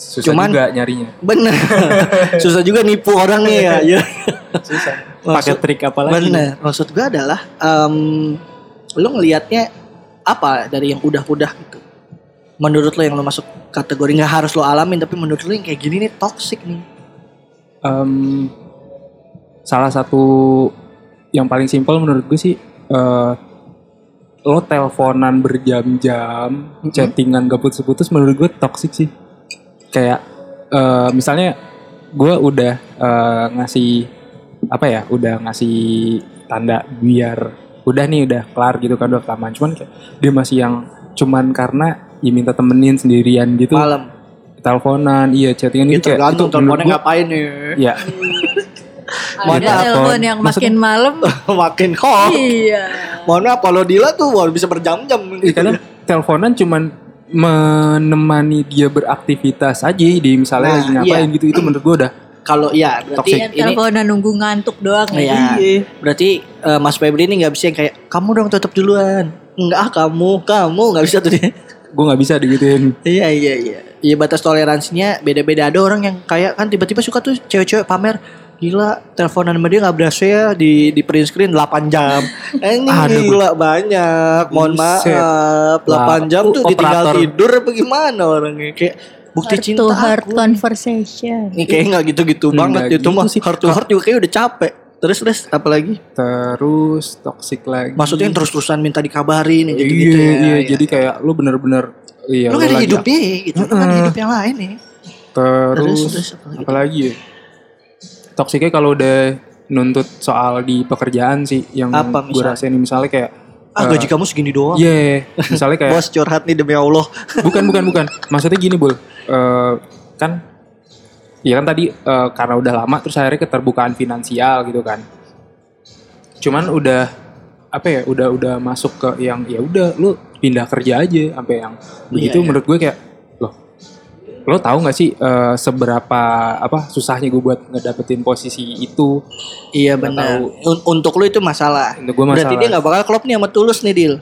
Susah Cuman- juga nyarinya. Bener. Susah juga nipu orangnya ya. ya. Susah. Maksud- Pakai trik apa lagi? Bener. Maksud gue adalah em lu ngelihatnya apa dari yang udah-udah gitu. Menurut lo yang lo masuk kategori nggak harus lo alamin tapi menurut lo yang kayak gini nih toxic nih. Em, salah satu yang paling simpel menurut gue sih eh, lo teleponan berjam-jam, chattingan gak putus-putus menurut gue toxic sih. Kayak eh, misalnya gue udah eh, ngasih apa ya, udah ngasih tanda biar udah nih udah kelar gitu kan udah kelamaan cuman kayak dia masih yang cuman karena ya minta temenin sendirian gitu Malam. teleponan iya chattingan Itu gitu kayak tergantung itu teleponnya ngapain nih. ya Ada Maaf, telepon yang makin malam. Makin kok. iya. Mohon maaf kalau Dila tuh wah, bisa berjam-jam Ya, gitu. karena teleponan cuman menemani dia beraktivitas aja di misalnya Nah, lagi ngapain iya. gitu itu menurut gue udah Kalau iya berarti Toxic. Yang ini teleponan nunggu ngantuk doang ya. Iya. Berarti eh, Mas Febri ini nggak bisa yang kayak kamu dong tetap duluan. Enggak ah kamu, kamu nggak bisa tuh dia. gue nggak bisa digituin Iya iya iya. Iya batas toleransinya beda-beda. Ada orang yang kayak kan tiba-tiba suka tuh cewek-cewek pamer Gila, teleponan sama dia gak berasa ya di di print screen 8 jam. Eh, ini Aduh, gila banyak. Mohon Buset. maaf, 8 Lah, jam tuh ditinggal operator. tidur apa gimana orangnya? Kayak bukti Heart cinta to heart aku. conversation. Ini kayak gak gitu-gitu Nggak banget itu gitu mah. sih. Heart to heart juga kayak udah capek. Terus terus apa lagi? terus toxic lagi Maksudnya yang terus-terusan minta dikabarin ya iya gitu-gitu ya. iya Iya. jadi kayak lu bener-bener iya lu kan hidupnya gitu, lu kan ada hidup yang lain nih. terus, Terus, terus apa lagi? apalagi ya toksiknya kalau udah nuntut soal di pekerjaan sih yang Apa gue rasain misalnya kayak Ah gaji kamu segini doang. iya misalnya kayak Bos curhat nih demi Allah. bukan bukan bukan maksudnya gini bul Eh, kan ya kan tadi eh, karena udah lama terus akhirnya keterbukaan finansial gitu kan cuman udah apa ya udah udah masuk ke yang ya udah lu pindah kerja aja sampai yang begitu iya. menurut gue kayak lo tahu nggak sih eh, seberapa apa susahnya gue buat ngedapetin posisi itu Iya benar. Untuk lu itu masalah. Untuk Berarti masalah. dia nggak bakal klop nih sama Tulus nih Dil.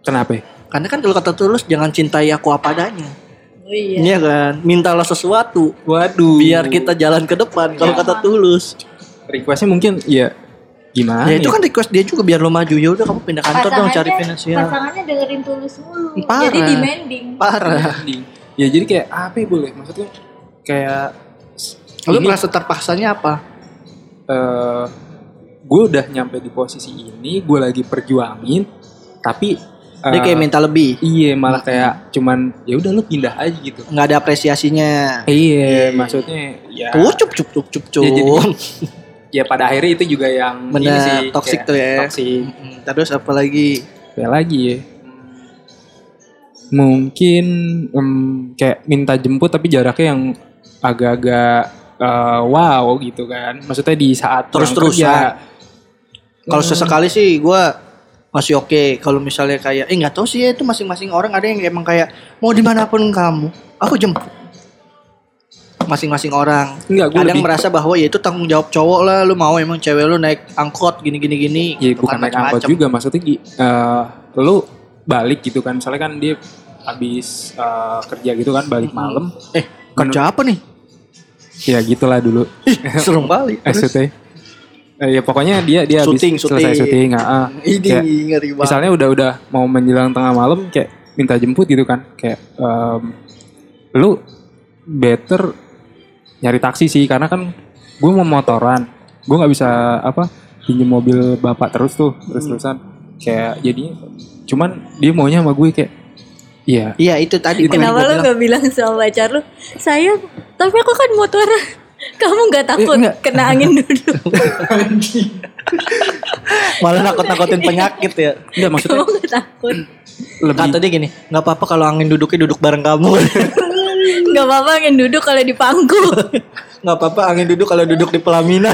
kenapa ya? Karena kan kalau kata Tulus jangan cintai aku apa adanya. Oh iya. Iya kan? Mintalah sesuatu waduh biar kita jalan ke depan. Kalau kata Tulus. requestnya mungkin ya gimana Ya itu ya? kan request dia juga biar lo maju. Ya udah kamu pindah kantor dong cari finansial. Pasangannya dengerin tulus mulu. Parah. Jadi demanding. Parah. Ya jadi kayak apa ya boleh maksudnya kayak Lu merasa terpaksanya apa? eh, gue udah nyampe di posisi ini gue lagi perjuangin tapi Dia eh, kayak minta lebih. iya malah kayak cuman ya udah lu pindah aja gitu Nggak ada apresiasinya. iya maksudnya ya Tuh cup cup cup cup cup. Ya, jadi- ya pada akhirnya itu juga yang ini Bener, sih toxic kayak tuh ya. toxic Mm, Terus apa lagi? kayak lagi ya mungkin em, kayak minta jemput tapi jaraknya yang agak-agak eh, wow gitu kan maksudnya di saat Terus-terusan. kerja. Kalau sesekali sih gue masih oke. Kalau misalnya kayak, eh nggak tahu sih ya itu masing-masing orang ada yang emang kayak mau di mana pun kamu, aku jemput. Masing-masing orang. Enggak, gue Ada yang lebih merasa bahwa ya itu tanggung jawab cowok lah. Lu mau emang cewek lu naik angkot gini-gini gini. ya gitu bukan kan, naik angkot juga maksudnya eh, lu balik gitu kan misalnya kan dia habis eh, kerja gitu kan balik malam Eh, kerja apa nih? ya gitulah dulu Serem. Terus? SCT Eh, ya pokoknya dia dia habis Syuting, selesai syuting. ah, ah. Ini Kayak, ngeri banget. misalnya udah udah mau menjelang tengah malam kayak minta jemput gitu kan kayak em, lu better nyari taksi sih karena kan gue mau motoran gue nggak bisa apa pinjem mobil bapak terus tuh terus terusan kayak jadi cuman dia maunya sama gue kayak iya Iya itu tadi. Kenapa makanya lu gua gak bilang sama pacar lu Sayang Tapi aku kan motoran Kamu gak takut Eh, enggak. Kena angin duduk malah nakut-nakutin penyakit ya. enggak maksudnya Kamu gak takut lebih Kata dia gini, nggak apa-apa kalau angin duduknya duduk bareng kamu. Gak apa-apa angin duduk kalau di pangku nggak apa-apa angin duduk kalau duduk di pelaminan.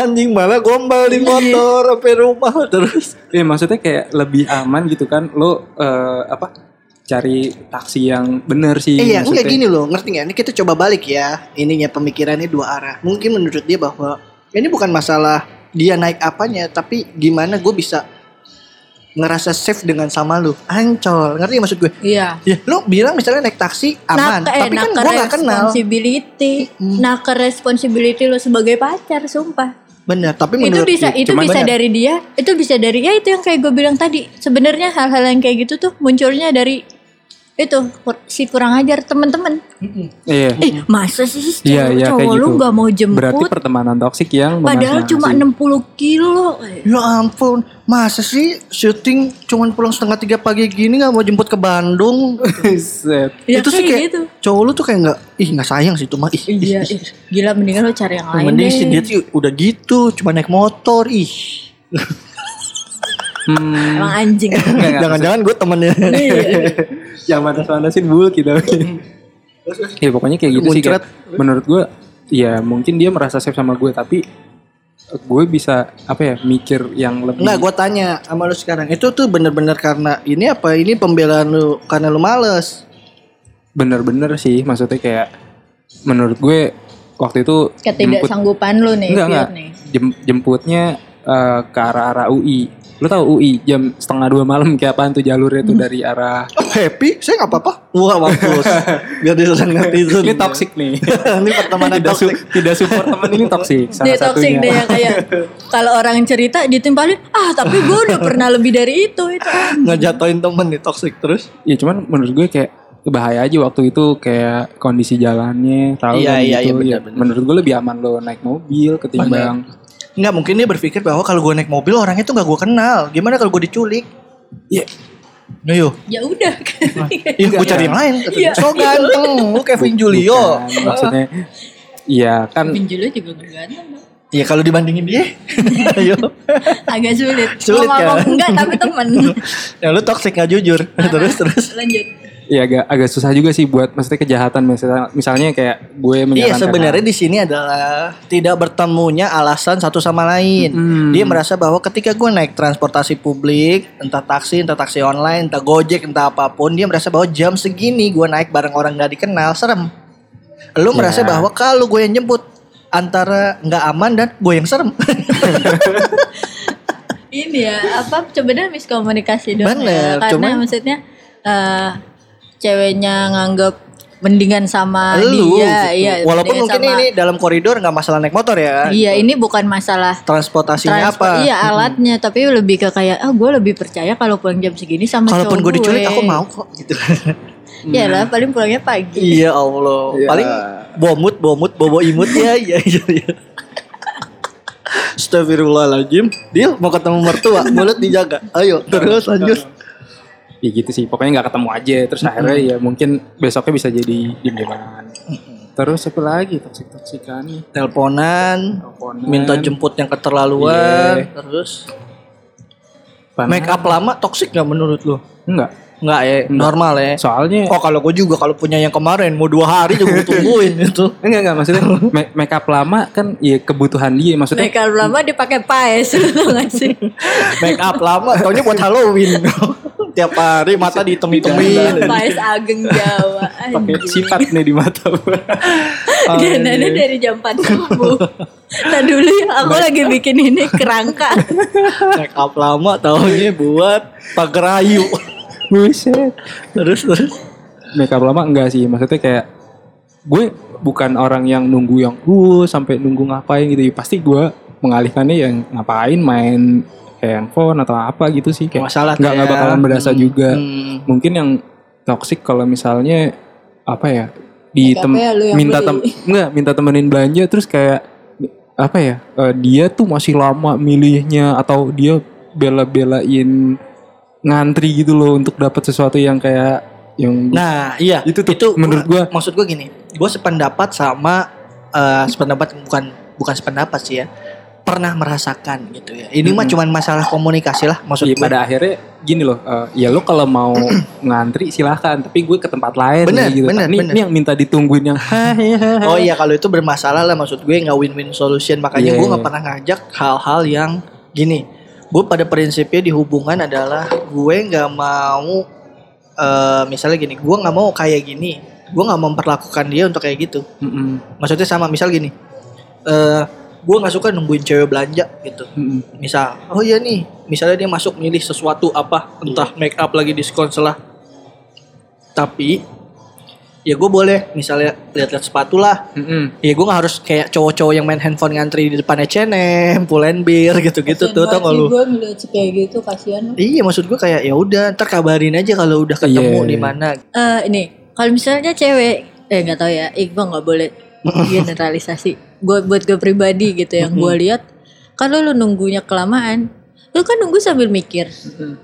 Anjing malah gombal di motor sampai rumah terus. Iya maksudnya kayak lebih aman gitu kan lo eh, apa cari taksi yang bener sih Eh, iya, enggak gini loh, ngerti nggak? Ini kita coba balik ya. Ininya pemikirannya dua arah. Mungkin menurut dia bahwa ini bukan masalah dia naik apanya, tapi gimana gue bisa ngerasa safe dengan sama lu. Ancol, ngerti maksud gue? Iya Ya, lu bilang misalnya naik taksi aman, Naka, eh, tapi kan gue gak kenal. responsibility Naka responsibility lo sebagai pacar Sumpah Bener, tapi itu menurut bisa dia- itu cuman bisa banyak. dari dia itu bisa dari ya itu yang kayak gue bilang tadi sebenarnya hal-hal yang kayak gitu tuh munculnya dari itu si kurang ajar temen-temen Iya. eh masa sih Iya, cowok, iya, cowok kayak lu gitu. gak mau jemput Berarti pertemanan toksik yang padahal cuma memanfaatkan. 60 kilo. Ya ampun, masa sih syuting cuman pulang setengah tiga pagi gini nggak mau jemput ke Bandung? Set. Ya, itu sih kayak gitu. cowok lu tuh kayak nggak, ih nggak sayang sih itu mah. Ih, iya ih, gila mendingan lo cari yang lain Mending sih dia tuh udah gitu, cuma naik motor, ih. Hmm. emang anjing Jangan-jangan gue temennya. yang manas-manasin bul gitu. ya pokoknya kayak gitu sih Muncrat. kayak, menurut gue ya mungkin dia merasa safe sama gue tapi gue bisa apa ya mikir yang lebih Nggak, gue tanya sama lu sekarang, itu tuh bener-bener karena ini apa? Ini pembelaan lu karena lu males. bener-bener sih maksudnya kayak menurut gue waktu itu jemput- ketidaksanggupan lu nih enggak enggak nih Jem- jemputnya eh, ke arah arah UI lu tahu UI jam setengah dua malam kayak apaan tuh jalurnya tuh dari arah Oh, happy? Saya nggak apa-apa. Wah, mampus. Biar diserang netizen. ini toxic nih ini pertemanan tidak, su- toxic. tidak support teman ini toxic salah dia toxic satunya deh yang kayak kalau orang cerita ditimpalin ah tapi gue udah pernah lebih dari itu itu Ngejatoin temen nih toxic terus. ya cuman menurut gue kayak bahaya aja waktu itu kayak kondisi jalannya tahu Iya, kan iya, gitu iya, benar, ya, benar. menurut gue lebih aman lo naik mobil ketimbang Nggak mungkin dia berpikir bahwa kalau gue naik mobil orangnya tuh nggak gue kenal. Gimana kalau gue diculik? Iya. Ayo. ya udah Iya, gue cari yang lain. Iya. So ganteng, lu Kevin Julio. Bukan, maksudnya iya kan Pinjulnya juga gak ganteng. Iya kalau dibandingin dia, ayo. agak sulit Sulit ngomong kan? enggak tapi temen Ya lu toxic nggak jujur. terus terus. lanjut ya agak agak susah juga sih buat maksudnya kejahatan misalnya misalnya kayak gue Iya sebenarnya di sini adalah tidak bertemunya alasan satu sama lain. Hmm. Dia merasa bahwa ketika gue naik transportasi publik, entah taksi, entah taksi online, entah gojek, entah apa pun, dia merasa bahwa jam segini gue naik bareng orang nggak dikenal, serem. Lu Ya. merasa bahwa kalau gue yang jemput antara nggak aman dan gue yang serem. ini ya apa sebenarnya miskomunikasi dong Bener, ya karena cuman- maksudnya eh ceweknya nganggap mendingan sama Lu, dia gitu. iya Walaupun mungkin sama- ini dalam koridor nggak masalah naik motor ya. iya ini bukan masalah Transportasinya transport apa? iya alatnya tapi lebih ke kayak ah gue lebih percaya kalau pulang jam segini sama Kalaupun cowok gue diculik aku mau kok gitu. ya lah paling pulangnya pagi iya Allah. Iya. Paling bomut bomut bobo imut ya iya iya iya. Astagfirullahaladzim Deal mau ketemu mertua Mulut dijaga Ayo terus lanjut ya gitu sih pokoknya nggak ketemu aja. Terus akhirnya ya mungkin besoknya bisa jadi diem dieman terus apa lagi? Toksik toksikan Teleponan Teleponan. Minta jemput yang keterlaluan Iya. Terus? Padahal- Make up lama toxic gak menurut lu? enggak Enggak ya Normal ya? Soalnya Oh kalau gue juga Kalau punya yang kemarin Mau dua hari juga gue tungguin itu. Enggak enggak maksudnya ma- make up lama kan ya kebutuhan dia maksudnya Mereka lama dipakai paes lu gak sih? Make up lama Taunya buat Halloween Tiap hari mata dihitem-hitemin paes ageng Jawa. pakai sifat nih di mata Dananya dari jam 4 subuh. Nah dulu ya aku lagi bikin ini kerangka. Make up lama tahunya buat pagar ayu. Buset. Terus terus. Makeup lama enggak sih, maksudnya kayak gue bukan orang yang nunggu yang uh sampai nunggu ngapain gitu. Pasti gue mengalihkannya yang ngapain main handphone atau apa gitu sih kayak Masalah nggak nggak bakalan berasa Hmm, juga. hmm. Mungkin yang toxic kalau misalnya apa ya di tem yang minta beli. tem enggak minta temenin belanja terus kayak apa ya eh, dia tuh masih lama milihnya atau dia bela-belain ngantri gitu loh untuk dapat sesuatu yang kayak yang Nah, iya. Itu tuh, menurut gua. maksud gua gini. Gua sependapat sama eh, sependapat bukan bukan sependapat sih ya. Pernah merasakan gitu ya. Ini mah cuman masalah komunikasi lah maksud Iya gua. pada akhirnya gini loh, eh, ya lo kalau mau ngantri silahkan, tapi gue ke tempat lain Bener, gitu. bener, ini, bener. ini yang minta ditungguin yang Oh iya kalau itu bermasalah lah maksud gue nggak win-win solution makanya Iya, gue iya. nggak pernah ngajak hal-hal yang gini. Gue pada prinsipnya di hubungan adalah gue nggak mau eh misalnya gini, gue nggak mau kayak gini, gue nggak memperlakukan dia untuk kayak gitu. Mm-mm, Maksudnya sama misal gini, eh gue nggak suka nungguin cewek belanja gitu. mm-mm. Misal, oh iya nih, misalnya dia masuk milih sesuatu apa, entah make up lagi diskon selah. Tapi ya gue boleh misalnya lihat-lihat sepatu lah. Mm-mm. Ya gue gak harus kayak cowok-cowok yang main handphone ngantri di depan H&M, Pull&Bear gitu-gitu tuh tau gak lu? Gue ngeliat kayak gitu kasihan. Iya maksud gue kayak ya udah ntar kabarin aja kalau udah ketemu Iya. di mana. Eh ini kalau misalnya cewek eh nggak tahu ya, Iqbal nggak boleh generalisasi. Gue buat gue pribadi gitu yang gue lihat, kalau lu nunggunya kelamaan, lu kan nunggu sambil mikir.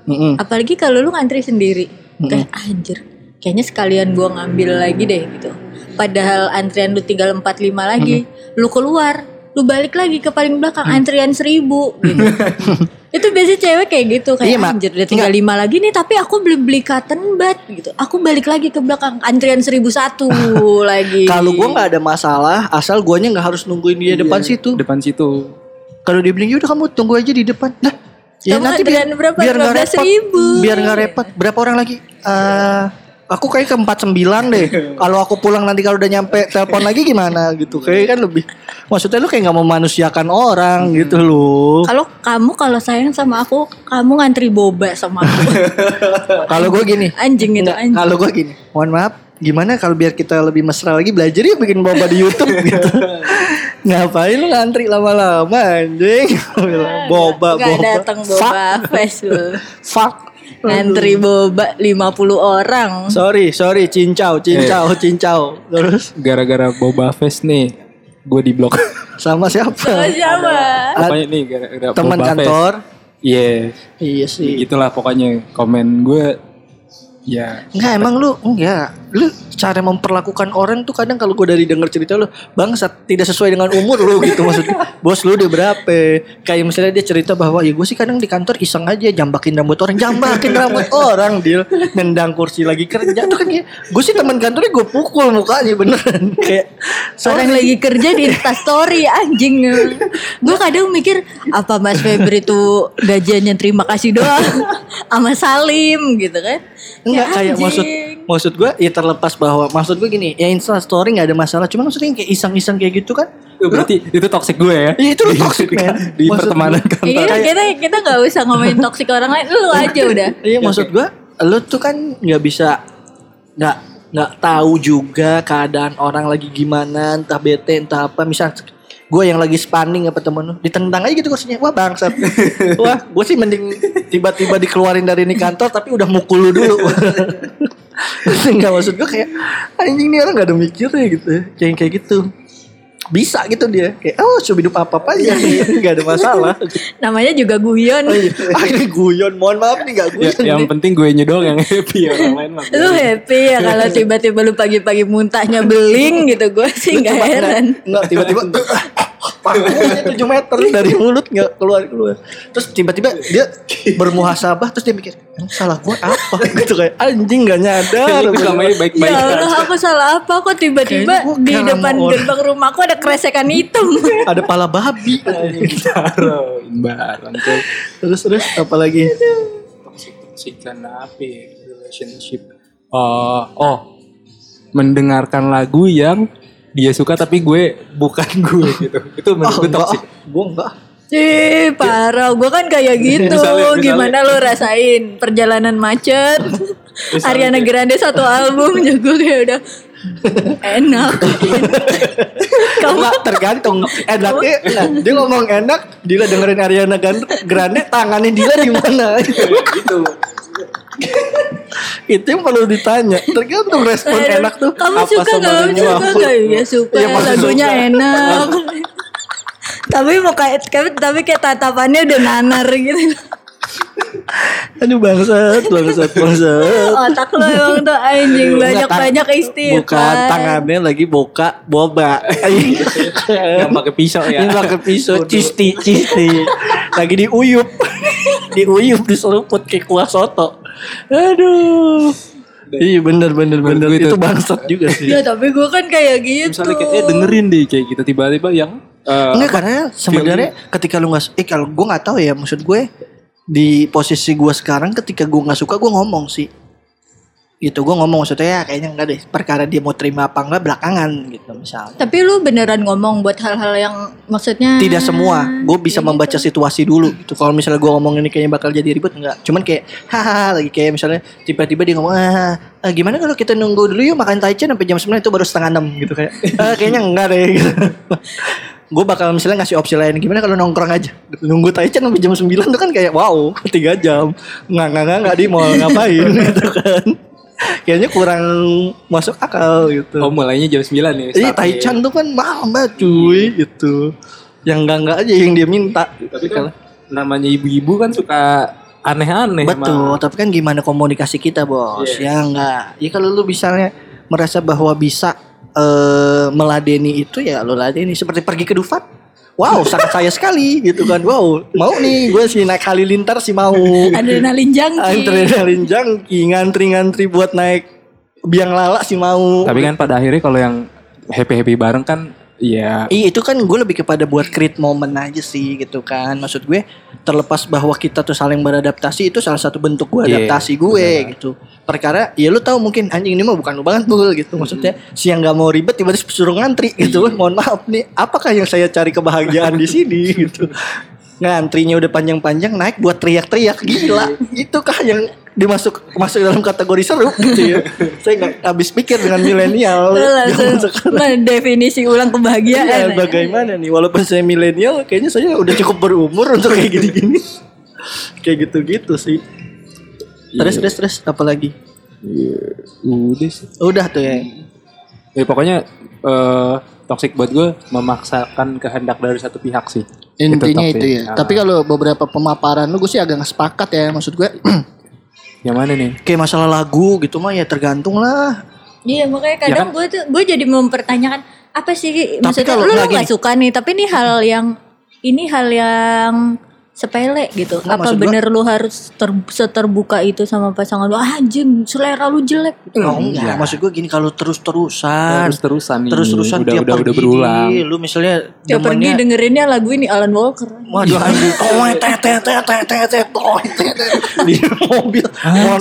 Mm-mm. Apalagi kalau lu ngantri sendiri, kayak anjir, kayaknya sekalian gue ngambil lagi deh gitu. Padahal antrian lu tinggal 45 lagi, lu keluar, lu balik lagi ke paling belakang antrian seribu gitu. itu biasanya cewek kayak gitu kayak Iya, anjir udah tinggal lima lagi nih tapi aku belum beli cotton bud gitu aku balik lagi ke belakang antrian seribu satu lagi Kalau gue nggak ada masalah, asal guanya nggak harus nungguin dia depan situ. Depan situ. Kalau dia bilang udah kamu tunggu aja di depan. Nah, ya nanti biar, berapa? biar nggak 15.000. repot. Biar nggak repot. Berapa orang lagi? Eh, aku kayak ke 49 deh. kalau aku pulang nanti kalau udah nyampe telepon lagi gimana gitu. Kayak kan lebih maksudnya lu kayak nggak memanusiakan orang gitu loh. kalau kamu kalau sayang sama aku kamu ngantri boba sama aku Kalau gue gini, anjing itu anjing kalau gue gini, mohon maaf, gimana kalau biar kita lebih mesra lagi belajar ya bikin boba di YouTube gitu. Ngapain lu ngantri lama-lama anjing? boba, Gak boba. datang Fuck, boba fest lu fuck. Ngantri boba 50 orang Sorry, sorry, cincau, cincau, cincau. Terus Gara-gara Boba Fest nih, gue di blok. sama siapa? sama siapa pokoknya nih gara-gara Teman kantor. Iya, Iya sih. gitulah pokoknya komen gue ya. Enggak emang lu enggak. Lu cara memperlakukan orang tuh kadang kalau gue dari denger cerita lu Bangsat tidak sesuai dengan umur lu gitu maksudnya. Bos lu udah berapa? Kayak misalnya dia cerita bahwa Ya gue sih kadang di kantor iseng aja Jambakin rambut orang Jambakin rambut orang Dia nendang kursi lagi kerja. Tuh kan Gue sih teman kantornya gue pukul mukanya beneran. Kayak Orang lagi kerja di story anjing. Gue kadang mikir Apa Mas Febri tuh gajiannya terima kasih doang Sama Salim gitu kan Enggak kayak anjing. maksud maksud gue ya terlepas bahwa maksud gue gini ya insta story nggak ada masalah cuma maksudnya kayak iseng-iseng kayak gitu kan berarti itu toxic gue ya. Iya, itu lu toxic, men. Di Maksud pertemanan gue- kantor. Iya kita kita nggak usah ngomongin toksik orang lain Lu aja udah Iya maksud gua lu tuh kan nggak bisa nggak nggak tahu juga keadaan orang lagi gimana entah bete entah apa misal gue yang lagi spanning apa temen lu? Ditendang aja gitu kursinya wah bangsat. Wah gue sih mending tiba-tiba dikeluarin dari ini kantor tapi udah mukul lu dulu. Nggak maksud gue kayak anjing nih orang nggak ada mikirnya gitu kayak kayak gitu bisa gitu dia. Kayak oh coba hidup apa apa aja nggak ada masalah. Namanya juga guyon. Oh, iya. ah, ini guyon. Mohon maaf nih nggak Ya, guyon yang nih. penting gue doang yang happy orang lain mah. Lu happy ya? Kalau tiba-tiba lu pagi-pagi muntahnya beling gitu Gue sih nggak heran. nggak tiba-tiba Pakunya 7 meter. Dari mulut nggak keluar keluar. Terus tiba-tiba dia bermuhasabah terus dia mikir "Emang salah gue apa? Gitu kayak anjing nggak nyadar. Itu namanya baik-baik Ya aja. Allah aku salah apa? Kok tiba-tiba gua di depan gerbang rumahku ada kresekan hitam. Ada pala babi. Taruh terus terus apa lagi? Toxic apa ya? relationship. Oh, oh, mendengarkan lagu yang dia suka tapi gue bukan gue gitu. Itu menurut Oh, gue enggak. toxic. Gue enggak. Ih parah, gue kan kayak gitu. Misalnya- misalnya- Gimana lo rasain perjalanan macet? Ariana Grande satu album juga kayak udah enak. Kamu tergantung enaknya nah, dia ngomong enak Dila dengerin Ariana Grande tangannya Dila di mana gitu. itu yang perlu ditanya tergantung respon Aduh, enak tuh Kamu apa suka gak? lagunya Suka gak? Ya suka. Iya, pasti Lagunya suka. enak. tapi mau kayak tapi, tapi kayak tatapannya udah nanar gitu. aduh bangsat bangsat bangsat. Otak lo emang tuh anjing banyak banyak bukan istighfar. tangannya lagi boka boba. Yang pakai pisau ya. Ini pakai pisau cisti cisti. Lagi diuyup. Diuyup diseruput kayak kuah soto. Aduh. Iya bener bener bener. gue itu itu- bangsat juga sih. Ya tapi gue kan kayak gitu. Misalnya kayak eh dengerin deh kayak gitu tiba-tiba yang eh, Enggak karena sebenarnya ketika lu nggak eh kalau gue nggak tahu ya maksud gue di posisi gue sekarang ketika gue nggak suka gue ngomong sih. Gitu gue ngomong maksudnya ya kayaknya enggak deh perkara dia mau terima apa enggak belakangan gitu misalnya. Tapi lu beneran ngomong buat hal-hal yang maksudnya tidak semua gue bisa kayak membaca gitu. situasi dulu gitu. Kalau misalnya gue ngomong ini kayaknya bakal jadi ribet enggak cuman kayak hahaha lagi kayak misalnya tiba-tiba dia ngomong ah, ah, gimana kalau kita nunggu dulu yuk makan taichan sampai jam 9 itu baru setengah enam gitu kayak. Ah, kayaknya enggak deh gitu. Gue bakal misalnya ngasih opsi lain gimana kalau nongkrong aja nunggu taichan sampai jam 9 tuh kan kayak wow tiga jam nggak nggak nggak nggak dia mau ngapain gitu kan kayaknya kurang masuk akal gitu oh mulainya jam 9 ya. Iya startnya. Taichan tuh kan malam banget cuy gitu. Yang enggak enggak aja yang dia minta. Tapi kan namanya ibu-ibu kan suka aneh-aneh. betul, emang. tapi kan gimana komunikasi kita, Bos? Iya. Ya enggak. Ya kalau lu misalnya merasa bahwa bisa eh meladeni itu ya lu ladeni seperti pergi ke Dufat. Wow, sangat saya sekali gitu kan. Wow, mau nih gue sih naik halilintar sih mau. adrenalin jangki. Adrenalin jangki, ngantri-ngantri buat naik biang lala sih mau. Tapi kan pada akhirnya kalau yang happy-happy bareng kan ya Iya itu kan gue lebih kepada buat create moment aja sih gitu kan. Maksud gue terlepas bahwa kita tuh saling beradaptasi Itu salah satu bentuk gue Iya, adaptasi gue gitu. Perkara ya lu tahu mungkin anjing ini mah bukan lu banget bul gitu. Maksudnya siang gak mau ribet tiba-tiba suruh ngantri gitu. Mohon maaf nih apakah yang saya cari kebahagiaan di sini gitu Ngantrinya udah panjang-panjang naik buat teriak-teriak Gila Itukah yang dimasuk masuk dalam kategori seru gitu ya Saya nggak habis pikir dengan milenial mendefinisi ulang kebahagiaan. Iya, ya. bagaimana nih? Walaupun saya milenial, kayaknya saya udah cukup berumur untuk kayak gini-gini. kayak gitu-gitu sih. Terus, terus, terus, apa lagi? udah sih. Udah tuh ya. Ya pokoknya eh toxic buat gue memaksakan kehendak dari satu pihak sih. Intinya toxic. itu, ya. Nah, Tapi kalau beberapa pemaparan lu, gue sih agak nggak sepakat ya. Maksud gue, yang mana nih? kayak masalah lagu gitu mah ya tergantung lah. Iya makanya Ya kadang kan? gue tuh gue jadi mempertanyakan apa sih maksudnya kalau lu lu nggak suka nih tapi ini hal yang ini hal yang sepele gitu. Nggak, apa maksud gua- bener lu harus ter, seterbuka itu sama pasangan lu? Ah, anjing, selera lu jelek. Oh enggak, maksud gue gini kalau terus-terusan. Terus terusan nih. Terus-terusan udah tiap udah, udah pergi, berulang. Lu misalnya Tiap pergi demennya dengerinnya lagu ini Alan Walker. Waduh anjing. Oh, tet tet tet tet tet tet oh, tet, tet. di mobil. Mohon,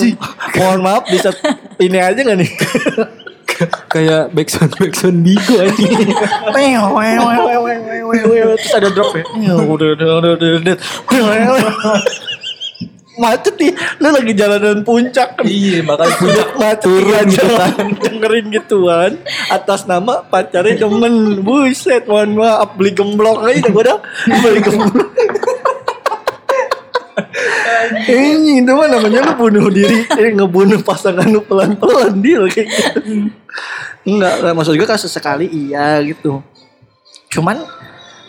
mohon maaf bisa ini aja gak nih? Kayak backsound backsound Bigo aja. Terus ada drop ya. Udah, udah, udah, udah, udah. Macet nih, lu lagi jalanan puncak. Iya, makanya Puncak macet. turun jalan. dengerin gituan. Atas nama pacarnya demen buset mohon maaf beli gemblok aja gue dah beli gemblok ini itu mah namanya lu bunuh diri eh, ngebunuh pasangan lu pelan-pelan deal kayak gitu. Enggak lah, maksud gue kan sesekali iya gitu. Cuman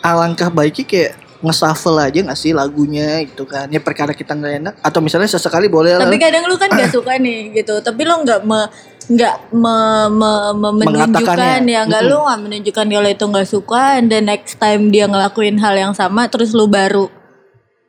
alangkah baiknya kayak nge-shuffle aja gak sih lagunya gitu kan. Ya perkara kita nggak enak atau misalnya sesekali boleh lah. Tapi kadang lu kan gak suka nih gitu. Tapi lu nggak me nggak me, me, me- menunjukkan ya nggak lu nggak menunjukkan kalau itu nggak suka and the next time dia ngelakuin hal yang sama terus lu baru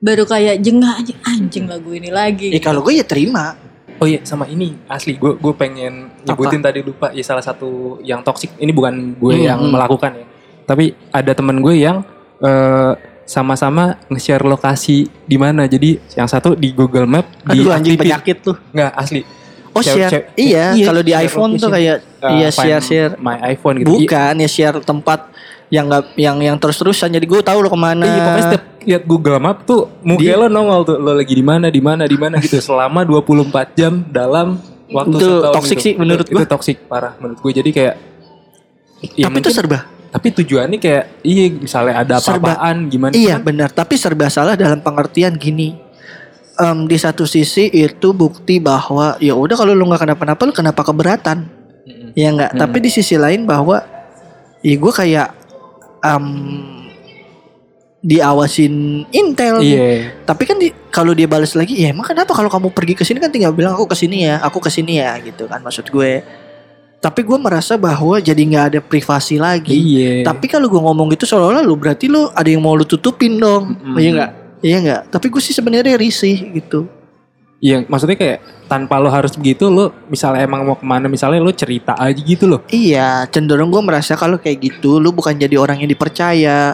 baru kayak jengah aja anjing lagu ini lagi. Ya kalau gue ya terima. Oh iya sama ini asli. Gue gue pengen nyebutin tadi lupa. Ya salah satu yang toksik ini bukan gue Hmm, yang hmm. melakukan ya. Tapi ada temen gue yang eh, sama-sama nge-share lokasi di mana. Jadi yang satu di Google Map di Aduh anjing aktifin. penyakit tuh. nggak asli. Oh share, iya, kalau di iPhone tuh kayak Uh, iya share share. my iPhone gitu. Bukan ya share tempat yang nggak yang yang terus terusan. Jadi gue tahu lo ke mana. Iya, pokoknya setiap lihat Google Map tuh muka Dia- lo nongol tuh lo lagi di mana di mana di mana gitu selama 24 jam dalam waktu Itu toxic gitu. sih menurut itu gua. toxic parah menurut gue jadi kayak ya Tapi itu mungkin- serba. tapi tujuannya kayak iya misalnya ada apa-apaan gimana Iya kan benar. Tapi serba salah dalam pengertian gini. Em, di satu sisi itu bukti bahwa ya udah kalau lu nggak kenapa-napa lu kenapa keberatan? Ya enggak. Tapi di sisi lain bahwa ya gue kayak em, diawasin Intel. iya Tapi kan di, kalau dia balas lagi, ya emang kenapa kalau kamu pergi ke sini kan tinggal bilang aku ke sini ya, aku ke sini ya gitu kan maksud gue. Tapi gue merasa bahwa jadi nggak ada privasi lagi. iya Tapi kalau gue ngomong gitu seolah-olah lu berarti lu ada yang mau lu tutupin dong, Mm-mm. iya nggak? Iya nggak? Tapi gue sih sebenarnya risih gitu. Iya, maksudnya kayak tanpa lo harus begitu, lo misalnya emang mau ke mana, misalnya lo cerita aja gitu loh. Iya, cenderung gue merasa kalau kayak gitu, lu bukan jadi orang yang dipercaya.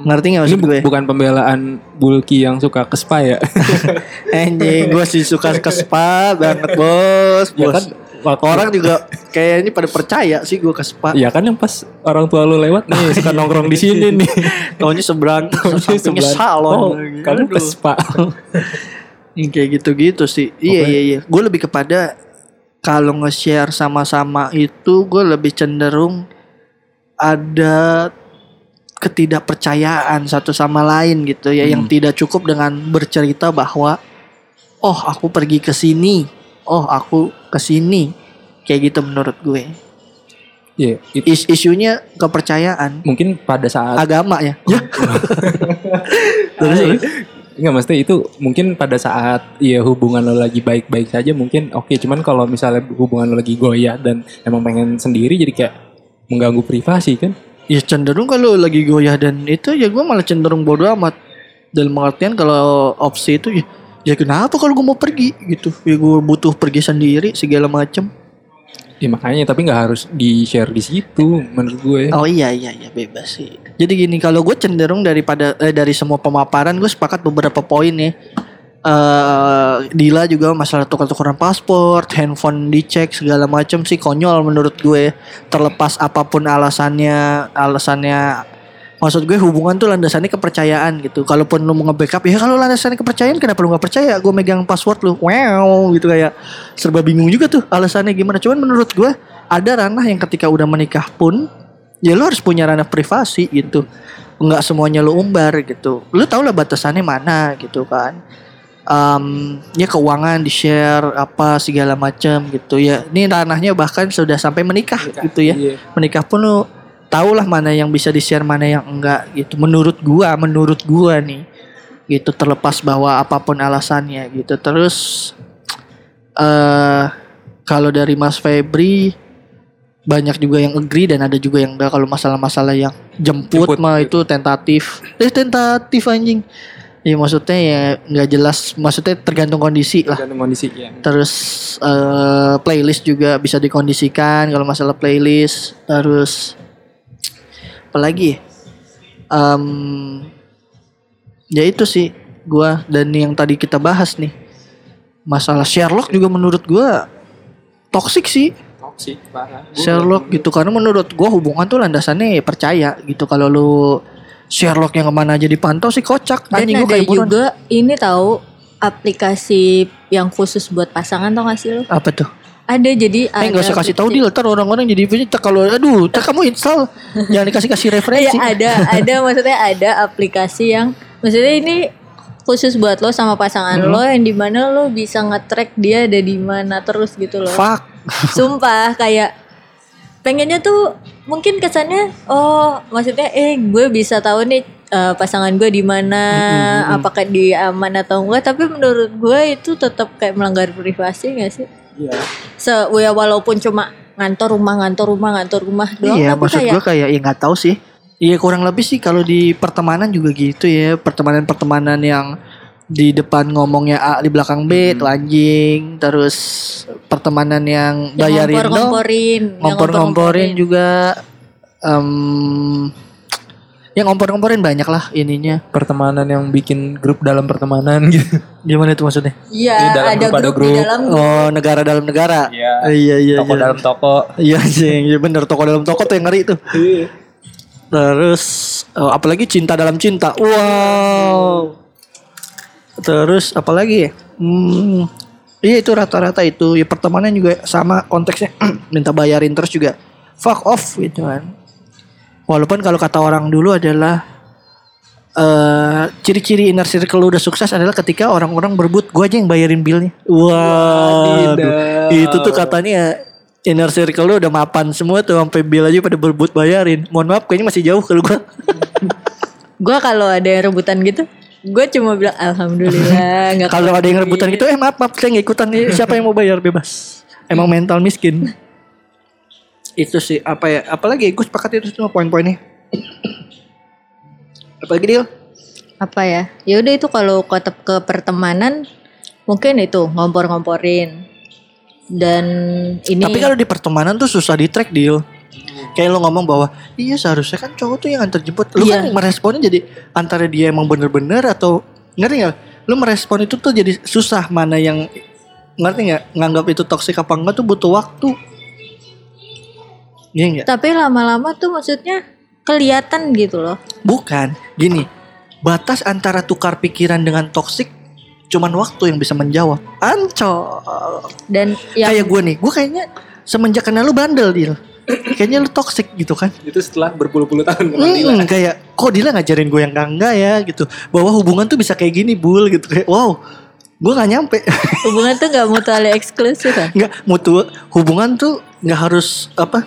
Ngerti Ini maksud bu- gue? bukan pembelaan Bulky yang suka ke spa ya. Anjing, gue sih suka ke spa banget bos, ya bos. kan waktu, Orang juga kayak ini pada percaya sih gue ke spa. Ya kan yang pas orang tua lo lewat nih suka nongkrong di sini nih. Taunya seberang, Taunya sebelah. salon. Oh, kamu ke spa. Yang kayak gitu-gitu sih. Iya iya iya. Gue lebih kepada kalau nge-share sama-sama itu gue lebih cenderung ada ketidakpercayaan satu sama lain gitu ya yang Hmm. tidak cukup dengan bercerita bahwa oh aku pergi ke sini, oh aku ke sini. Kayak gitu menurut gue. Iya, it- Is isunya kepercayaan mungkin pada saat agama ya. Ya. Terus Enggak maksudnya itu mungkin pada saat ya hubungan lo lagi baik-baik saja mungkin oke cuman kalau misalnya hubungan lo lagi goyah dan emang pengen sendiri jadi kayak mengganggu privasi kan Ya cenderung kalau lagi goyah dan itu ya gue malah cenderung bodoh amat. Dalam pengertian kalau opsi itu ya, ya kenapa kalau gue mau pergi gitu. Ya gue butuh pergi sendiri segala macem. Ya makanya tapi nggak harus di share di situ menurut gue Oh iya iya iya bebas sih. Jadi gini kalau gue cenderung daripada eh, dari semua pemaparan gue sepakat beberapa poin ya. Eh Dila juga masalah tukar-tukaran paspor, handphone dicek segala macam sih konyol menurut gue. Terlepas apa pun alasannya, alasannya maksud gue hubungan tuh landasannya kepercayaan gitu. Kalaupun lu mau nge-backup ya kalau landasannya kepercayaan kenapa lu nggak percaya? Gue megang password lu, wow gitu kayak serba bingung juga tuh alasannya gimana. Cuman menurut gue ada ranah yang ketika udah menikah pun ya lu harus punya ranah privasi gitu. Nggak semuanya lu umbar gitu. Lu tau lah batasannya mana gitu kan. Em, ya keuangan di share apa segala macam gitu ya. Ini ranahnya bahkan sudah sampai menikah gitu ya Iya. menikah pun lu tau lah mana yang bisa di share mana yang enggak gitu. Menurut gua menurut gua nih gitu terlepas bahwa apa pun alasannya gitu. Terus eh kalau dari Mas Febri banyak juga yang agree dan ada juga yang enggak. Kalau masalah-masalah yang jemput, Jemput, mah gitu. itu tentatif. Eh tentatif anjing. Ya maksudnya ya nggak jelas. Maksudnya tergantung kondisi lah. Tergantung kondisi ya Terus eh, playlist juga bisa dikondisikan kalau masalah playlist. Terus apalagi? ya? Em, ya itu sih gua dan yang tadi kita bahas nih. Masalah Sherlock juga menurut gua toxic sih. toxic parah Sherlock gitu karena menurut gua hubungan tuh landasannya ya percaya gitu kalau lu Sherlock yang ke mana aja dipantau sih kocak Dan anjing gua buruan. juga ini tahu aplikasi yang khusus buat pasangan tau gak sih lo? apa tuh Ada jadi Eh nggak usah kasih tahu deal ntar orang-orang jadi punya tak kalau aduh tak kamu install jangan dikasih kasih referensi. Iya ada, ada maksudnya ada aplikasi yang maksudnya ini khusus buat lo sama pasangan Hmm. lo yang di mana lo bisa nge-track dia ada di mana terus gitu loh. Fuck. Sumpah kayak pengennya tuh mungkin kesannya oh maksudnya eh gue bisa tahu nih eh, pasangan gue di mana apakah dia aman atau enggak tapi menurut gue itu tetap kayak melanggar privasi gak sih? Iya. Se ya walaupun cuma ngantor rumah ngantor rumah ngantor rumah doang iya, tapi maksud kayak gue kayak ya nggak tahu sih. Iya kurang lebih sih kalau di pertemanan juga gitu ya pertemanan-pertemanan yang di depan ngomongnya A di belakang B itu anjing terus pertemanan yang yang bayarin dong ngompor-ngomporin yang ngompor-ngomporin juga em, yang ngompor-ngomporin banyak lah ininya. Pertemanan yang bikin grup dalam pertemanan gitu. Gimana itu maksudnya? Iya, ada grup, ada grup, grup. di dalam grup. Oh, negara dalam negara. Iya. Iya, iya, Toko iya. dalam toko. Iya, anjing. Iya bener toko dalam toko tuh yang ngeri tuh. Terus oh, apalagi cinta dalam cinta. Wow. Terus apalagi ya? Hmm, iya itu rata-rata itu. Ya pertemanan juga sama konteksnya minta bayarin terus juga. Fuck off gitu kan. Walaupun kalau kata orang dulu adalah eh ciri-ciri inner circle lu udah sukses adalah ketika orang-orang berebut gue aja yang bayarin billnya. Wah, Wadidaw. itu tuh katanya inner circle lu udah mapan semua tuh sampai bill aja pada berebut bayarin. Mohon maaf kayaknya masih jauh kalau gue. Gue kalau ada yang rebutan gitu, gue cuma bilang alhamdulillah. Kalau ada yang rebutan gitu, eh maaf maaf saya nggak ikutan nih. Siapa yang mau bayar bebas? Emang mental miskin. Itu sih apa ya? Apalagi gue sepakat itu semua poin-poinnya. Apalagi deal? apa ya? Ya udah itu kalau ke, ke pertemanan mungkin itu ngompor-ngomporin. Dan ini Tapi kalau di pertemanan tuh susah di track deal. Kayak lo ngomong bahwa iya seharusnya kan cowok tuh yang antar jemput. Lu Iya. kan meresponnya jadi antara dia emang bener-bener atau ngerti nggak? Lu merespon itu tuh jadi susah mana yang ngerti nggak? Nganggap itu toksik apa enggak tuh butuh waktu. Iya nggak? tapi lama-lama tuh maksudnya kelihatan gitu loh. Bukan. Gini, batas antara tukar pikiran dengan toksik cuman waktu yang bisa menjawab. Ancol. Dan yang Kayak gue nih, gue kayaknya semenjak kenal lu bandel deal. Kayaknya lu toksik gitu kan. Itu setelah berpuluh-puluh tahun kenal. Hmm, kayak kok Dila ngajarin gue yang enggak ya gitu. Bahwa hubungan tuh bisa kayak gini bul gitu kayak wow. Gue gak nyampe. hubungan tuh gak mutually eksklusif kan? Nggak mutu hubungan tuh nggak harus apa?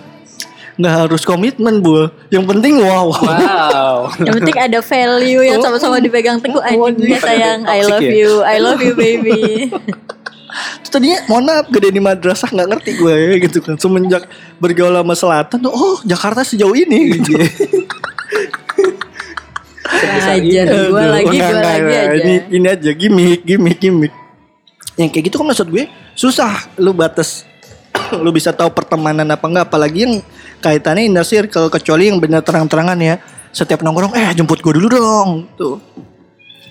Nggak harus komitmen bul. Yang penting wow. Wow. Yang penting ada value yang sama-sama dipegang teguh anjing ya sayang I love ya? you I love you baby Terus tadinya mohon maaf gede di madrasah nggak ngerti gue ya gitu kan. Semenjak bergaul sama selatan tuh oh Jakarta sejauh ini gitu. Ajar gue lagi gue lagi aja Ini, ini aja gimmick, gimmick, gimmick. Yang kayak gitu kan maksud gue susah lu batas lu bisa tahu pertemanan apa enggak apalagi yang kaitannya inner circle kecuali yang benar terang-terangan ya. Setiap nongkrong eh jemput gue dulu dong tuh.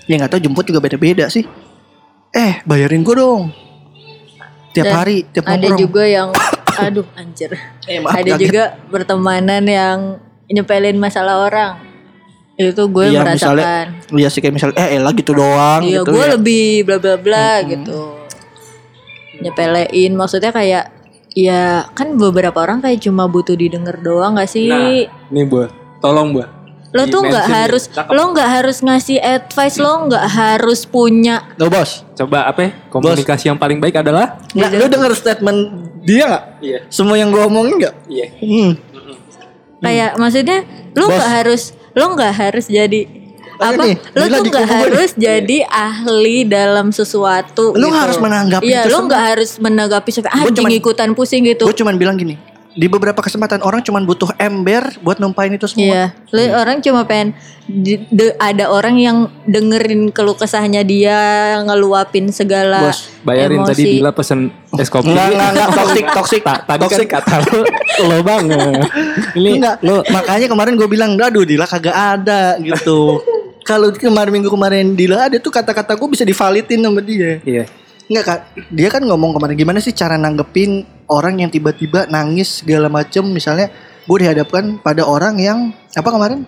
Ya nggak tahu jemput juga beda-beda sih. Eh bayarin gue dong. Tiap Dan hari, tiap ada nongkrong. juga yang aduh anjir Eh, maaf, ada kaget. juga pertemanan yang nyepelin masalah orang itu gue Iya, merasakan misalnya, iya sih kayak misalnya eh elah gitu doang Iya, gitu gue ya. lebih bla bla bla gitu. Nyepelein maksudnya kayak ya kan beberapa orang kayak cuma butuh didengar doang gak sih? Nah, nih buah. Tolong buah. lo tuh nggak Di-mention harus ya. Cakep. lo nggak harus ngasih advice, lo nggak harus punya Lo bos, Coba apa ya? Komunikasi yang paling baik adalah nggak lu denger statement dia nggak? Iya. Semua yang gue omongin nggak? Iya. Hmm. kayak maksudnya lo Bos. nggak harus lo nggak harus jadi apa nih, lo Dila tuh nggak gue harus jadi ahli dalam sesuatu Lu gitu. harus menanggapi iya itu lo semua. nggak harus menanggapi sampai anjing cuman- ikutan pusing gitu Gue cuman bilang gini, di beberapa kesempatan orang cuman butuh ember buat numpain itu semua. Iya, lu orang cuma pengen di- de- ada orang yang dengerin keluh kesahnya dia ngeluapin segala Bos, Bayarin emosi. tadi Dila pesen es kopi. Enggak, enggak, enggak, toxic, toxic, Ta- tadi toxic. kan kata lu lo banget. Ini Enggak, lo makanya kemarin gue bilang, aduh Dila kagak ada gitu. Kalau kemarin minggu kemarin Dila ada tuh kata-kata gue bisa divalidin sama dia. Iya. Enggak kak, dia kan ngomong kemarin gimana sih cara nanggepin orang yang tiba-tiba nangis segala macem? Misalnya gue dihadapkan pada orang yang apa kemarin?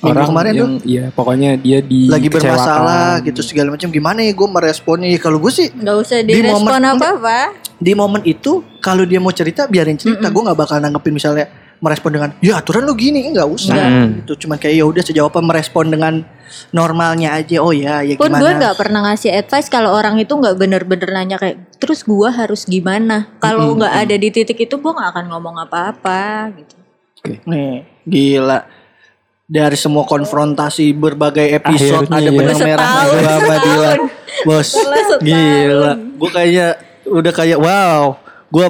Minggu Orang kemarin tuh. yang iya pokoknya dia di lagi bermasalah gitu segala macam gimana ya gue meresponnya ya kalau gue sih nggak usah Di direspon momen- apa-apa. di momen itu kalau dia mau cerita biarin cerita. Gue nggak bakal nanggepin misalnya merespon dengan ya aturan lu gini. Nggak usah. Mm. gitu. Cuman kayak ya udah sejauh apa merespon dengan normalnya aja oh ya ya Pun gue nggak pernah ngasih advice kalau orang itu nggak bener-bener nanya kayak terus gue harus gimana. Kalau nggak ada di titik itu gue nggak akan ngomong apa-apa gitu. nih gila. Dari semua konfrontasi berbagai episode Akhirnya ada benang Setahun, merah gue sama bos gila. Gue kayak udah kayak wow gue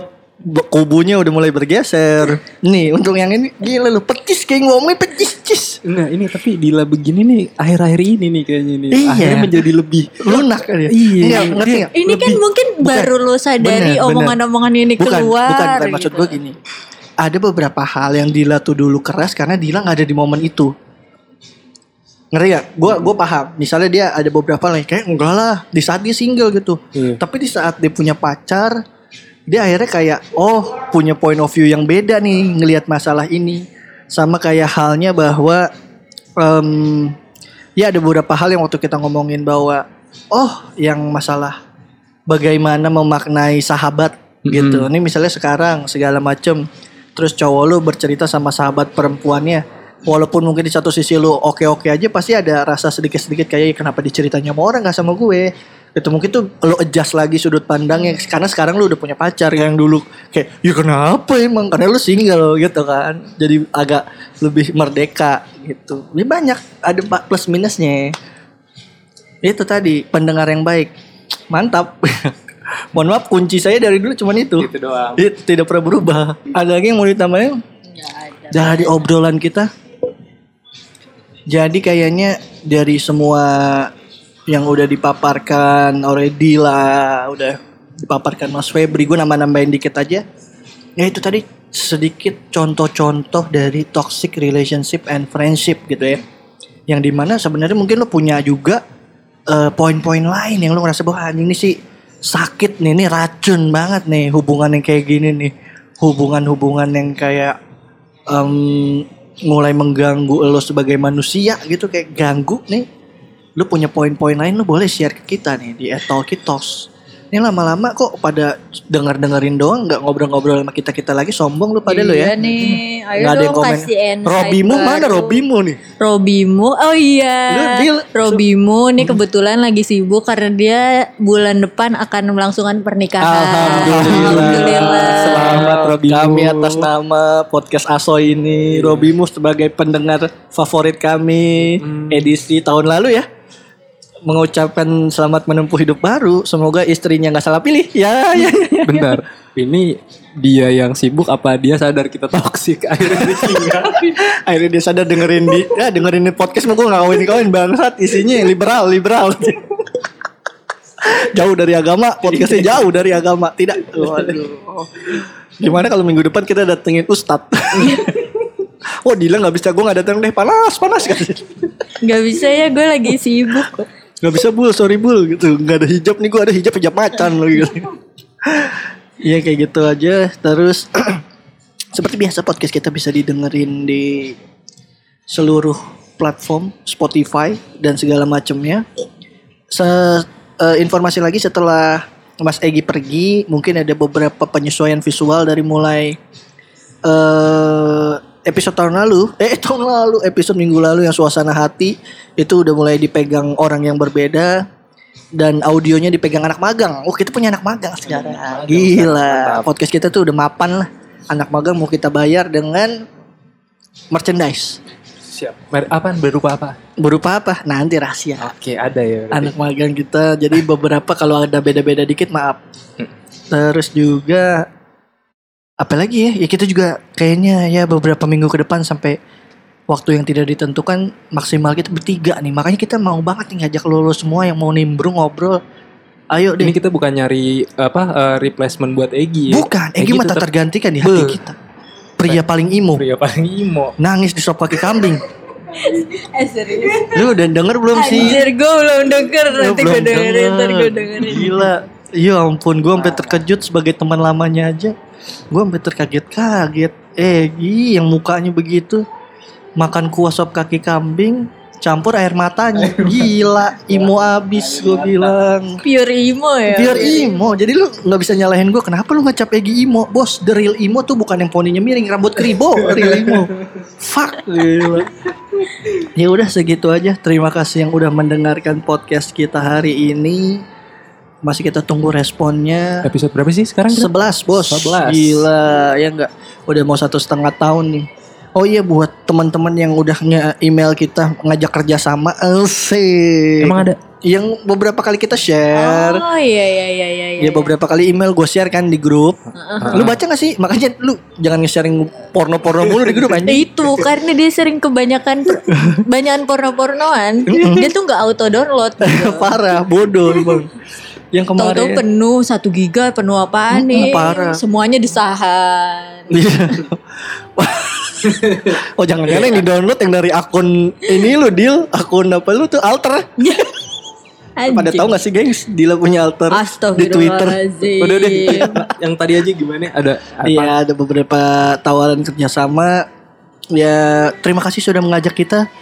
kubunya udah mulai bergeser nih untuk yang ini gila lu pecis kayak ngomongnya pecis cis Enggak, ini tapi Dila begini nih akhir-akhir ini nih kayaknya nih. Iya. Akhirnya menjadi lebih lunak kan ya Iya. Nggak, ngerti nggak? Ini kan Lebih- mungkin baru lo sadari omongan-omongan ini bukan, keluar. bukan bukan maksud gitu. gue gini ada beberapa hal yang Dila tuh dulu keras karena Dila nggak ada di momen itu Ngeri ya? Gue gua paham. Misalnya dia ada beberapa lagi kayak enggak lah di saat dia single gitu. Iya. Tapi di saat dia punya pacar, dia akhirnya kayak oh punya point of view yang beda nih ngelihat masalah ini. Sama kayak halnya bahwa em, ya ada beberapa hal yang waktu kita ngomongin bahwa oh yang masalah bagaimana memaknai sahabat gitu. Ini misalnya sekarang segala macem terus cowok lu bercerita sama sahabat perempuannya walaupun mungkin di satu sisi lu oke-oke aja pasti ada rasa sedikit-sedikit kayak "Ih, kenapa diceritanya sama orang gak sama gue itu mungkin tuh lu adjust lagi sudut pandangnya. Karena sekarang lu udah punya pacar yang dulu kayak ya kenapa emang? Karena lu single gitu kan. Jadi agak lebih merdeka gitu. Ini banyak ada plus minusnya. Itu tadi pendengar yang baik. Mantap. Mohon maaf kunci saya dari dulu cuman itu. Itu doang. itu tidak pernah berubah. Ada lagi yang mau ditambahin? Dari obrolan kita? Jadi kayaknya dari semua yang udah dipaparkan already lah udah dipaparkan Mas Febri. Gue nambah-nambahin dikit aja. Ya itu tadi sedikit contoh-contoh dari toxic relationship and friendship gitu ya. Yang di mana sebenarnya mungkin lo punya juga eh, poin-poin lain yang lo ngerasa bahwa anjing ini sih sakit nih ini racun banget nih hubungan yang kayak gini nih. Hubungan-hubungan yang kayak em, mulai mengganggu lo sebagai manusia gitu kayak ganggu nih lu punya poin-poin lain lu boleh share ke kita nih di Talkitos ini lama-lama kok pada denger-dengerin doang nggak ngobrol-ngobrol sama kita kita lagi sombong lu pada lu ya Iya nih, ayo Nggak ada yang dong komen. kasih insight Robimu mana. Robimu nih Robimu, oh iya. Lu deal- Robimu nih kebetulan lagi sibuk karena dia bulan depan akan melangsungkan pernikahan. Alhamdulillah. Alhamdulillah. Selamat Robimu. Kami atas nama podcast Asoy ini Robimu sebagai pendengar favorit kami edisi tahun lalu ya mengucapkan selamat menempuh hidup baru. Semoga istrinya nggak salah pilih. Ya, ya, ya. Bentar, ini dia yang sibuk apa dia sadar kita toksik akhirnya dia. Akhirnya dia sadar dengerin di ya dengerin di podcast mau gue nggak kawin kawin bangsat isinya liberal liberal. jauh dari agama podcastnya jauh dari agama tidak. Waduh. Gimana kalau minggu depan kita datengin Ustadz? oh Dila nggak bisa gue nggak datang deh panas panas kan. Gak bisa ya, gue lagi sibuk. Gak bisa bul. Sorry bul. Gitu. Nggak ada hijab nih. Gue ada hijab hijab macan loh gitu. Iya kayak gitu aja. Terus seperti biasa podcast kita bisa didengerin di seluruh platform Spotify dan segala macamnya. Se eh, informasi lagi setelah Mas Egi pergi mungkin ada beberapa penyesuaian visual dari mulai eh episode tahun lalu, eh tahun lalu, episode minggu lalu yang suasana hati itu udah mulai dipegang orang yang berbeda dan audionya dipegang anak magang. Oh kita punya anak magang sekarang. Gila, podcast kita tuh udah mapan lah. Anak magang mau kita bayar dengan merchandise. Siap. Mer- Apa berupa apa? Berupa apa? Nanti rahasia. Oke, ada ya. berarti. Anak magang kita. Jadi beberapa kalau ada beda-beda dikit maaf. Terus juga apa lagi ya? Ya kita juga kayaknya ya beberapa minggu ke depan sampai waktu yang tidak ditentukan maksimal kita bertiga nih. Makanya kita mau banget nih ngajak lo, lo semua yang mau nimbrung ngobrol. Ayo deh. Ini kita bukan nyari apa eh, replacement buat Egi ya. Bukan, Egi mah tak tetap tergantikan di hati Beuh. kita. Pria paling imo, pria paling imo. nangis di sop kaki kambing. Eh serius. Lu udah denger belum sih? Anjir, gue belum denger. Lu Nanti gue belum dengerin, ntar gue denger. dengerin. Gila. Ya ampun, gue sampai terkejut sebagai teman lamanya aja. Gue sampai terkaget-kaget. Eh, Gi, yang mukanya begitu. Makan kuah sop kaki kambing, campur air matanya. Gila, imo abis gue bilang. Pure emo ya. Biar imo, jadi lu nggak bisa nyalahin gue. Kenapa lu ngecap Egi imo? Bos, the real imo tuh bukan yang poninya miring, rambut kribo, real imo. Fuck, gila. Ya udah segitu aja. Terima kasih yang udah mendengarkan podcast kita hari ini. Masih kita tunggu responnya. Episode berapa sih sekarang? kita? 11 bos 11. Gila ya enggak Udah mau satu setengah tahun nih Oh iya buat teman-teman yang udah nge-email kita ngajak kerja sama Asik Emang ada? Yang beberapa kali kita share Oh iya iya iya iya. Ya beberapa kali email gue share kan di grup Lu baca gak sih? Makanya lu jangan nge-sharing porno-porno mulu di grup anjing itu karena dia sering kebanyakan banyakan porno-pornoan dia tuh nggak auto download gitu. Parah bodoh emang Yang kemarin penuh satu giga penuh apaan Mm-mm, nih parah. semuanya disahan Iya. oh jangan-jangan yang di download yang dari akun ini lu deal akun apa lu tuh alter pada tahu gak sih gengs Dila punya alter di Twitter. Udah deh. yang tadi aja gimana? Ada apa? Iya ada beberapa tawaran kerjasama Ya terima kasih sudah mengajak kita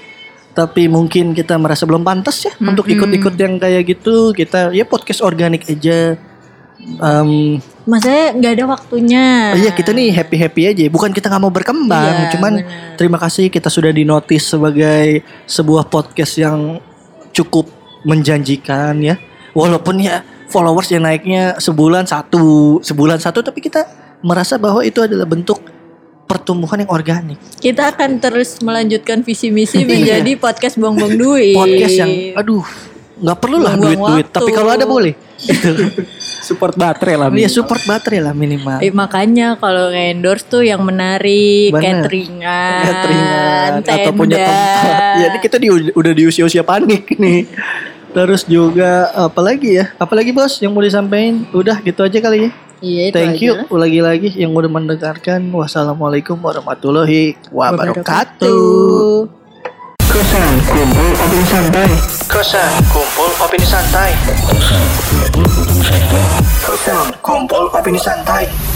Tapi mungkin kita merasa belum pantas ya Untuk ikut-ikut yang kayak gitu. Kita ya podcast organik aja. Em, Maksudnya nggak ada waktunya. oh Iya kita nih happy-happy aja. Bukan kita nggak mau berkembang Iya, Cuman benar. terima kasih kita sudah dinotis sebagai Sebuah podcast yang cukup menjanjikan ya. Walaupun ya followers yang naiknya sebulan satu Sebulan satu tapi kita merasa bahwa itu adalah bentuk pertumbuhan yang organik Kita akan terus melanjutkan visi misi Iya. menjadi podcast buang-buang duit. Podcast yang aduh nggak perlu lah duit-duit Tapi kalau ada boleh. Support baterai lah. Iya support baterai lah minimal Eh, makanya kalau endorse tuh yang menarik, Bener. cateringan, cateringan tenda. atau punya tempat. Ya ini kita di, udah di usia-usia panik nih. Terus juga apalagi ya? Apalagi bos yang mau disampaikan? Udah gitu aja kali ya. Iya, itu Thank aja you lagi-lagi yang udah mendengarkan. Wassalamualaikum warahmatullahi wabarakatuh. Wabarakatuh. Kosan kumpul opini santai. Kosan kumpul opini santai. Kosan kumpul opini santai.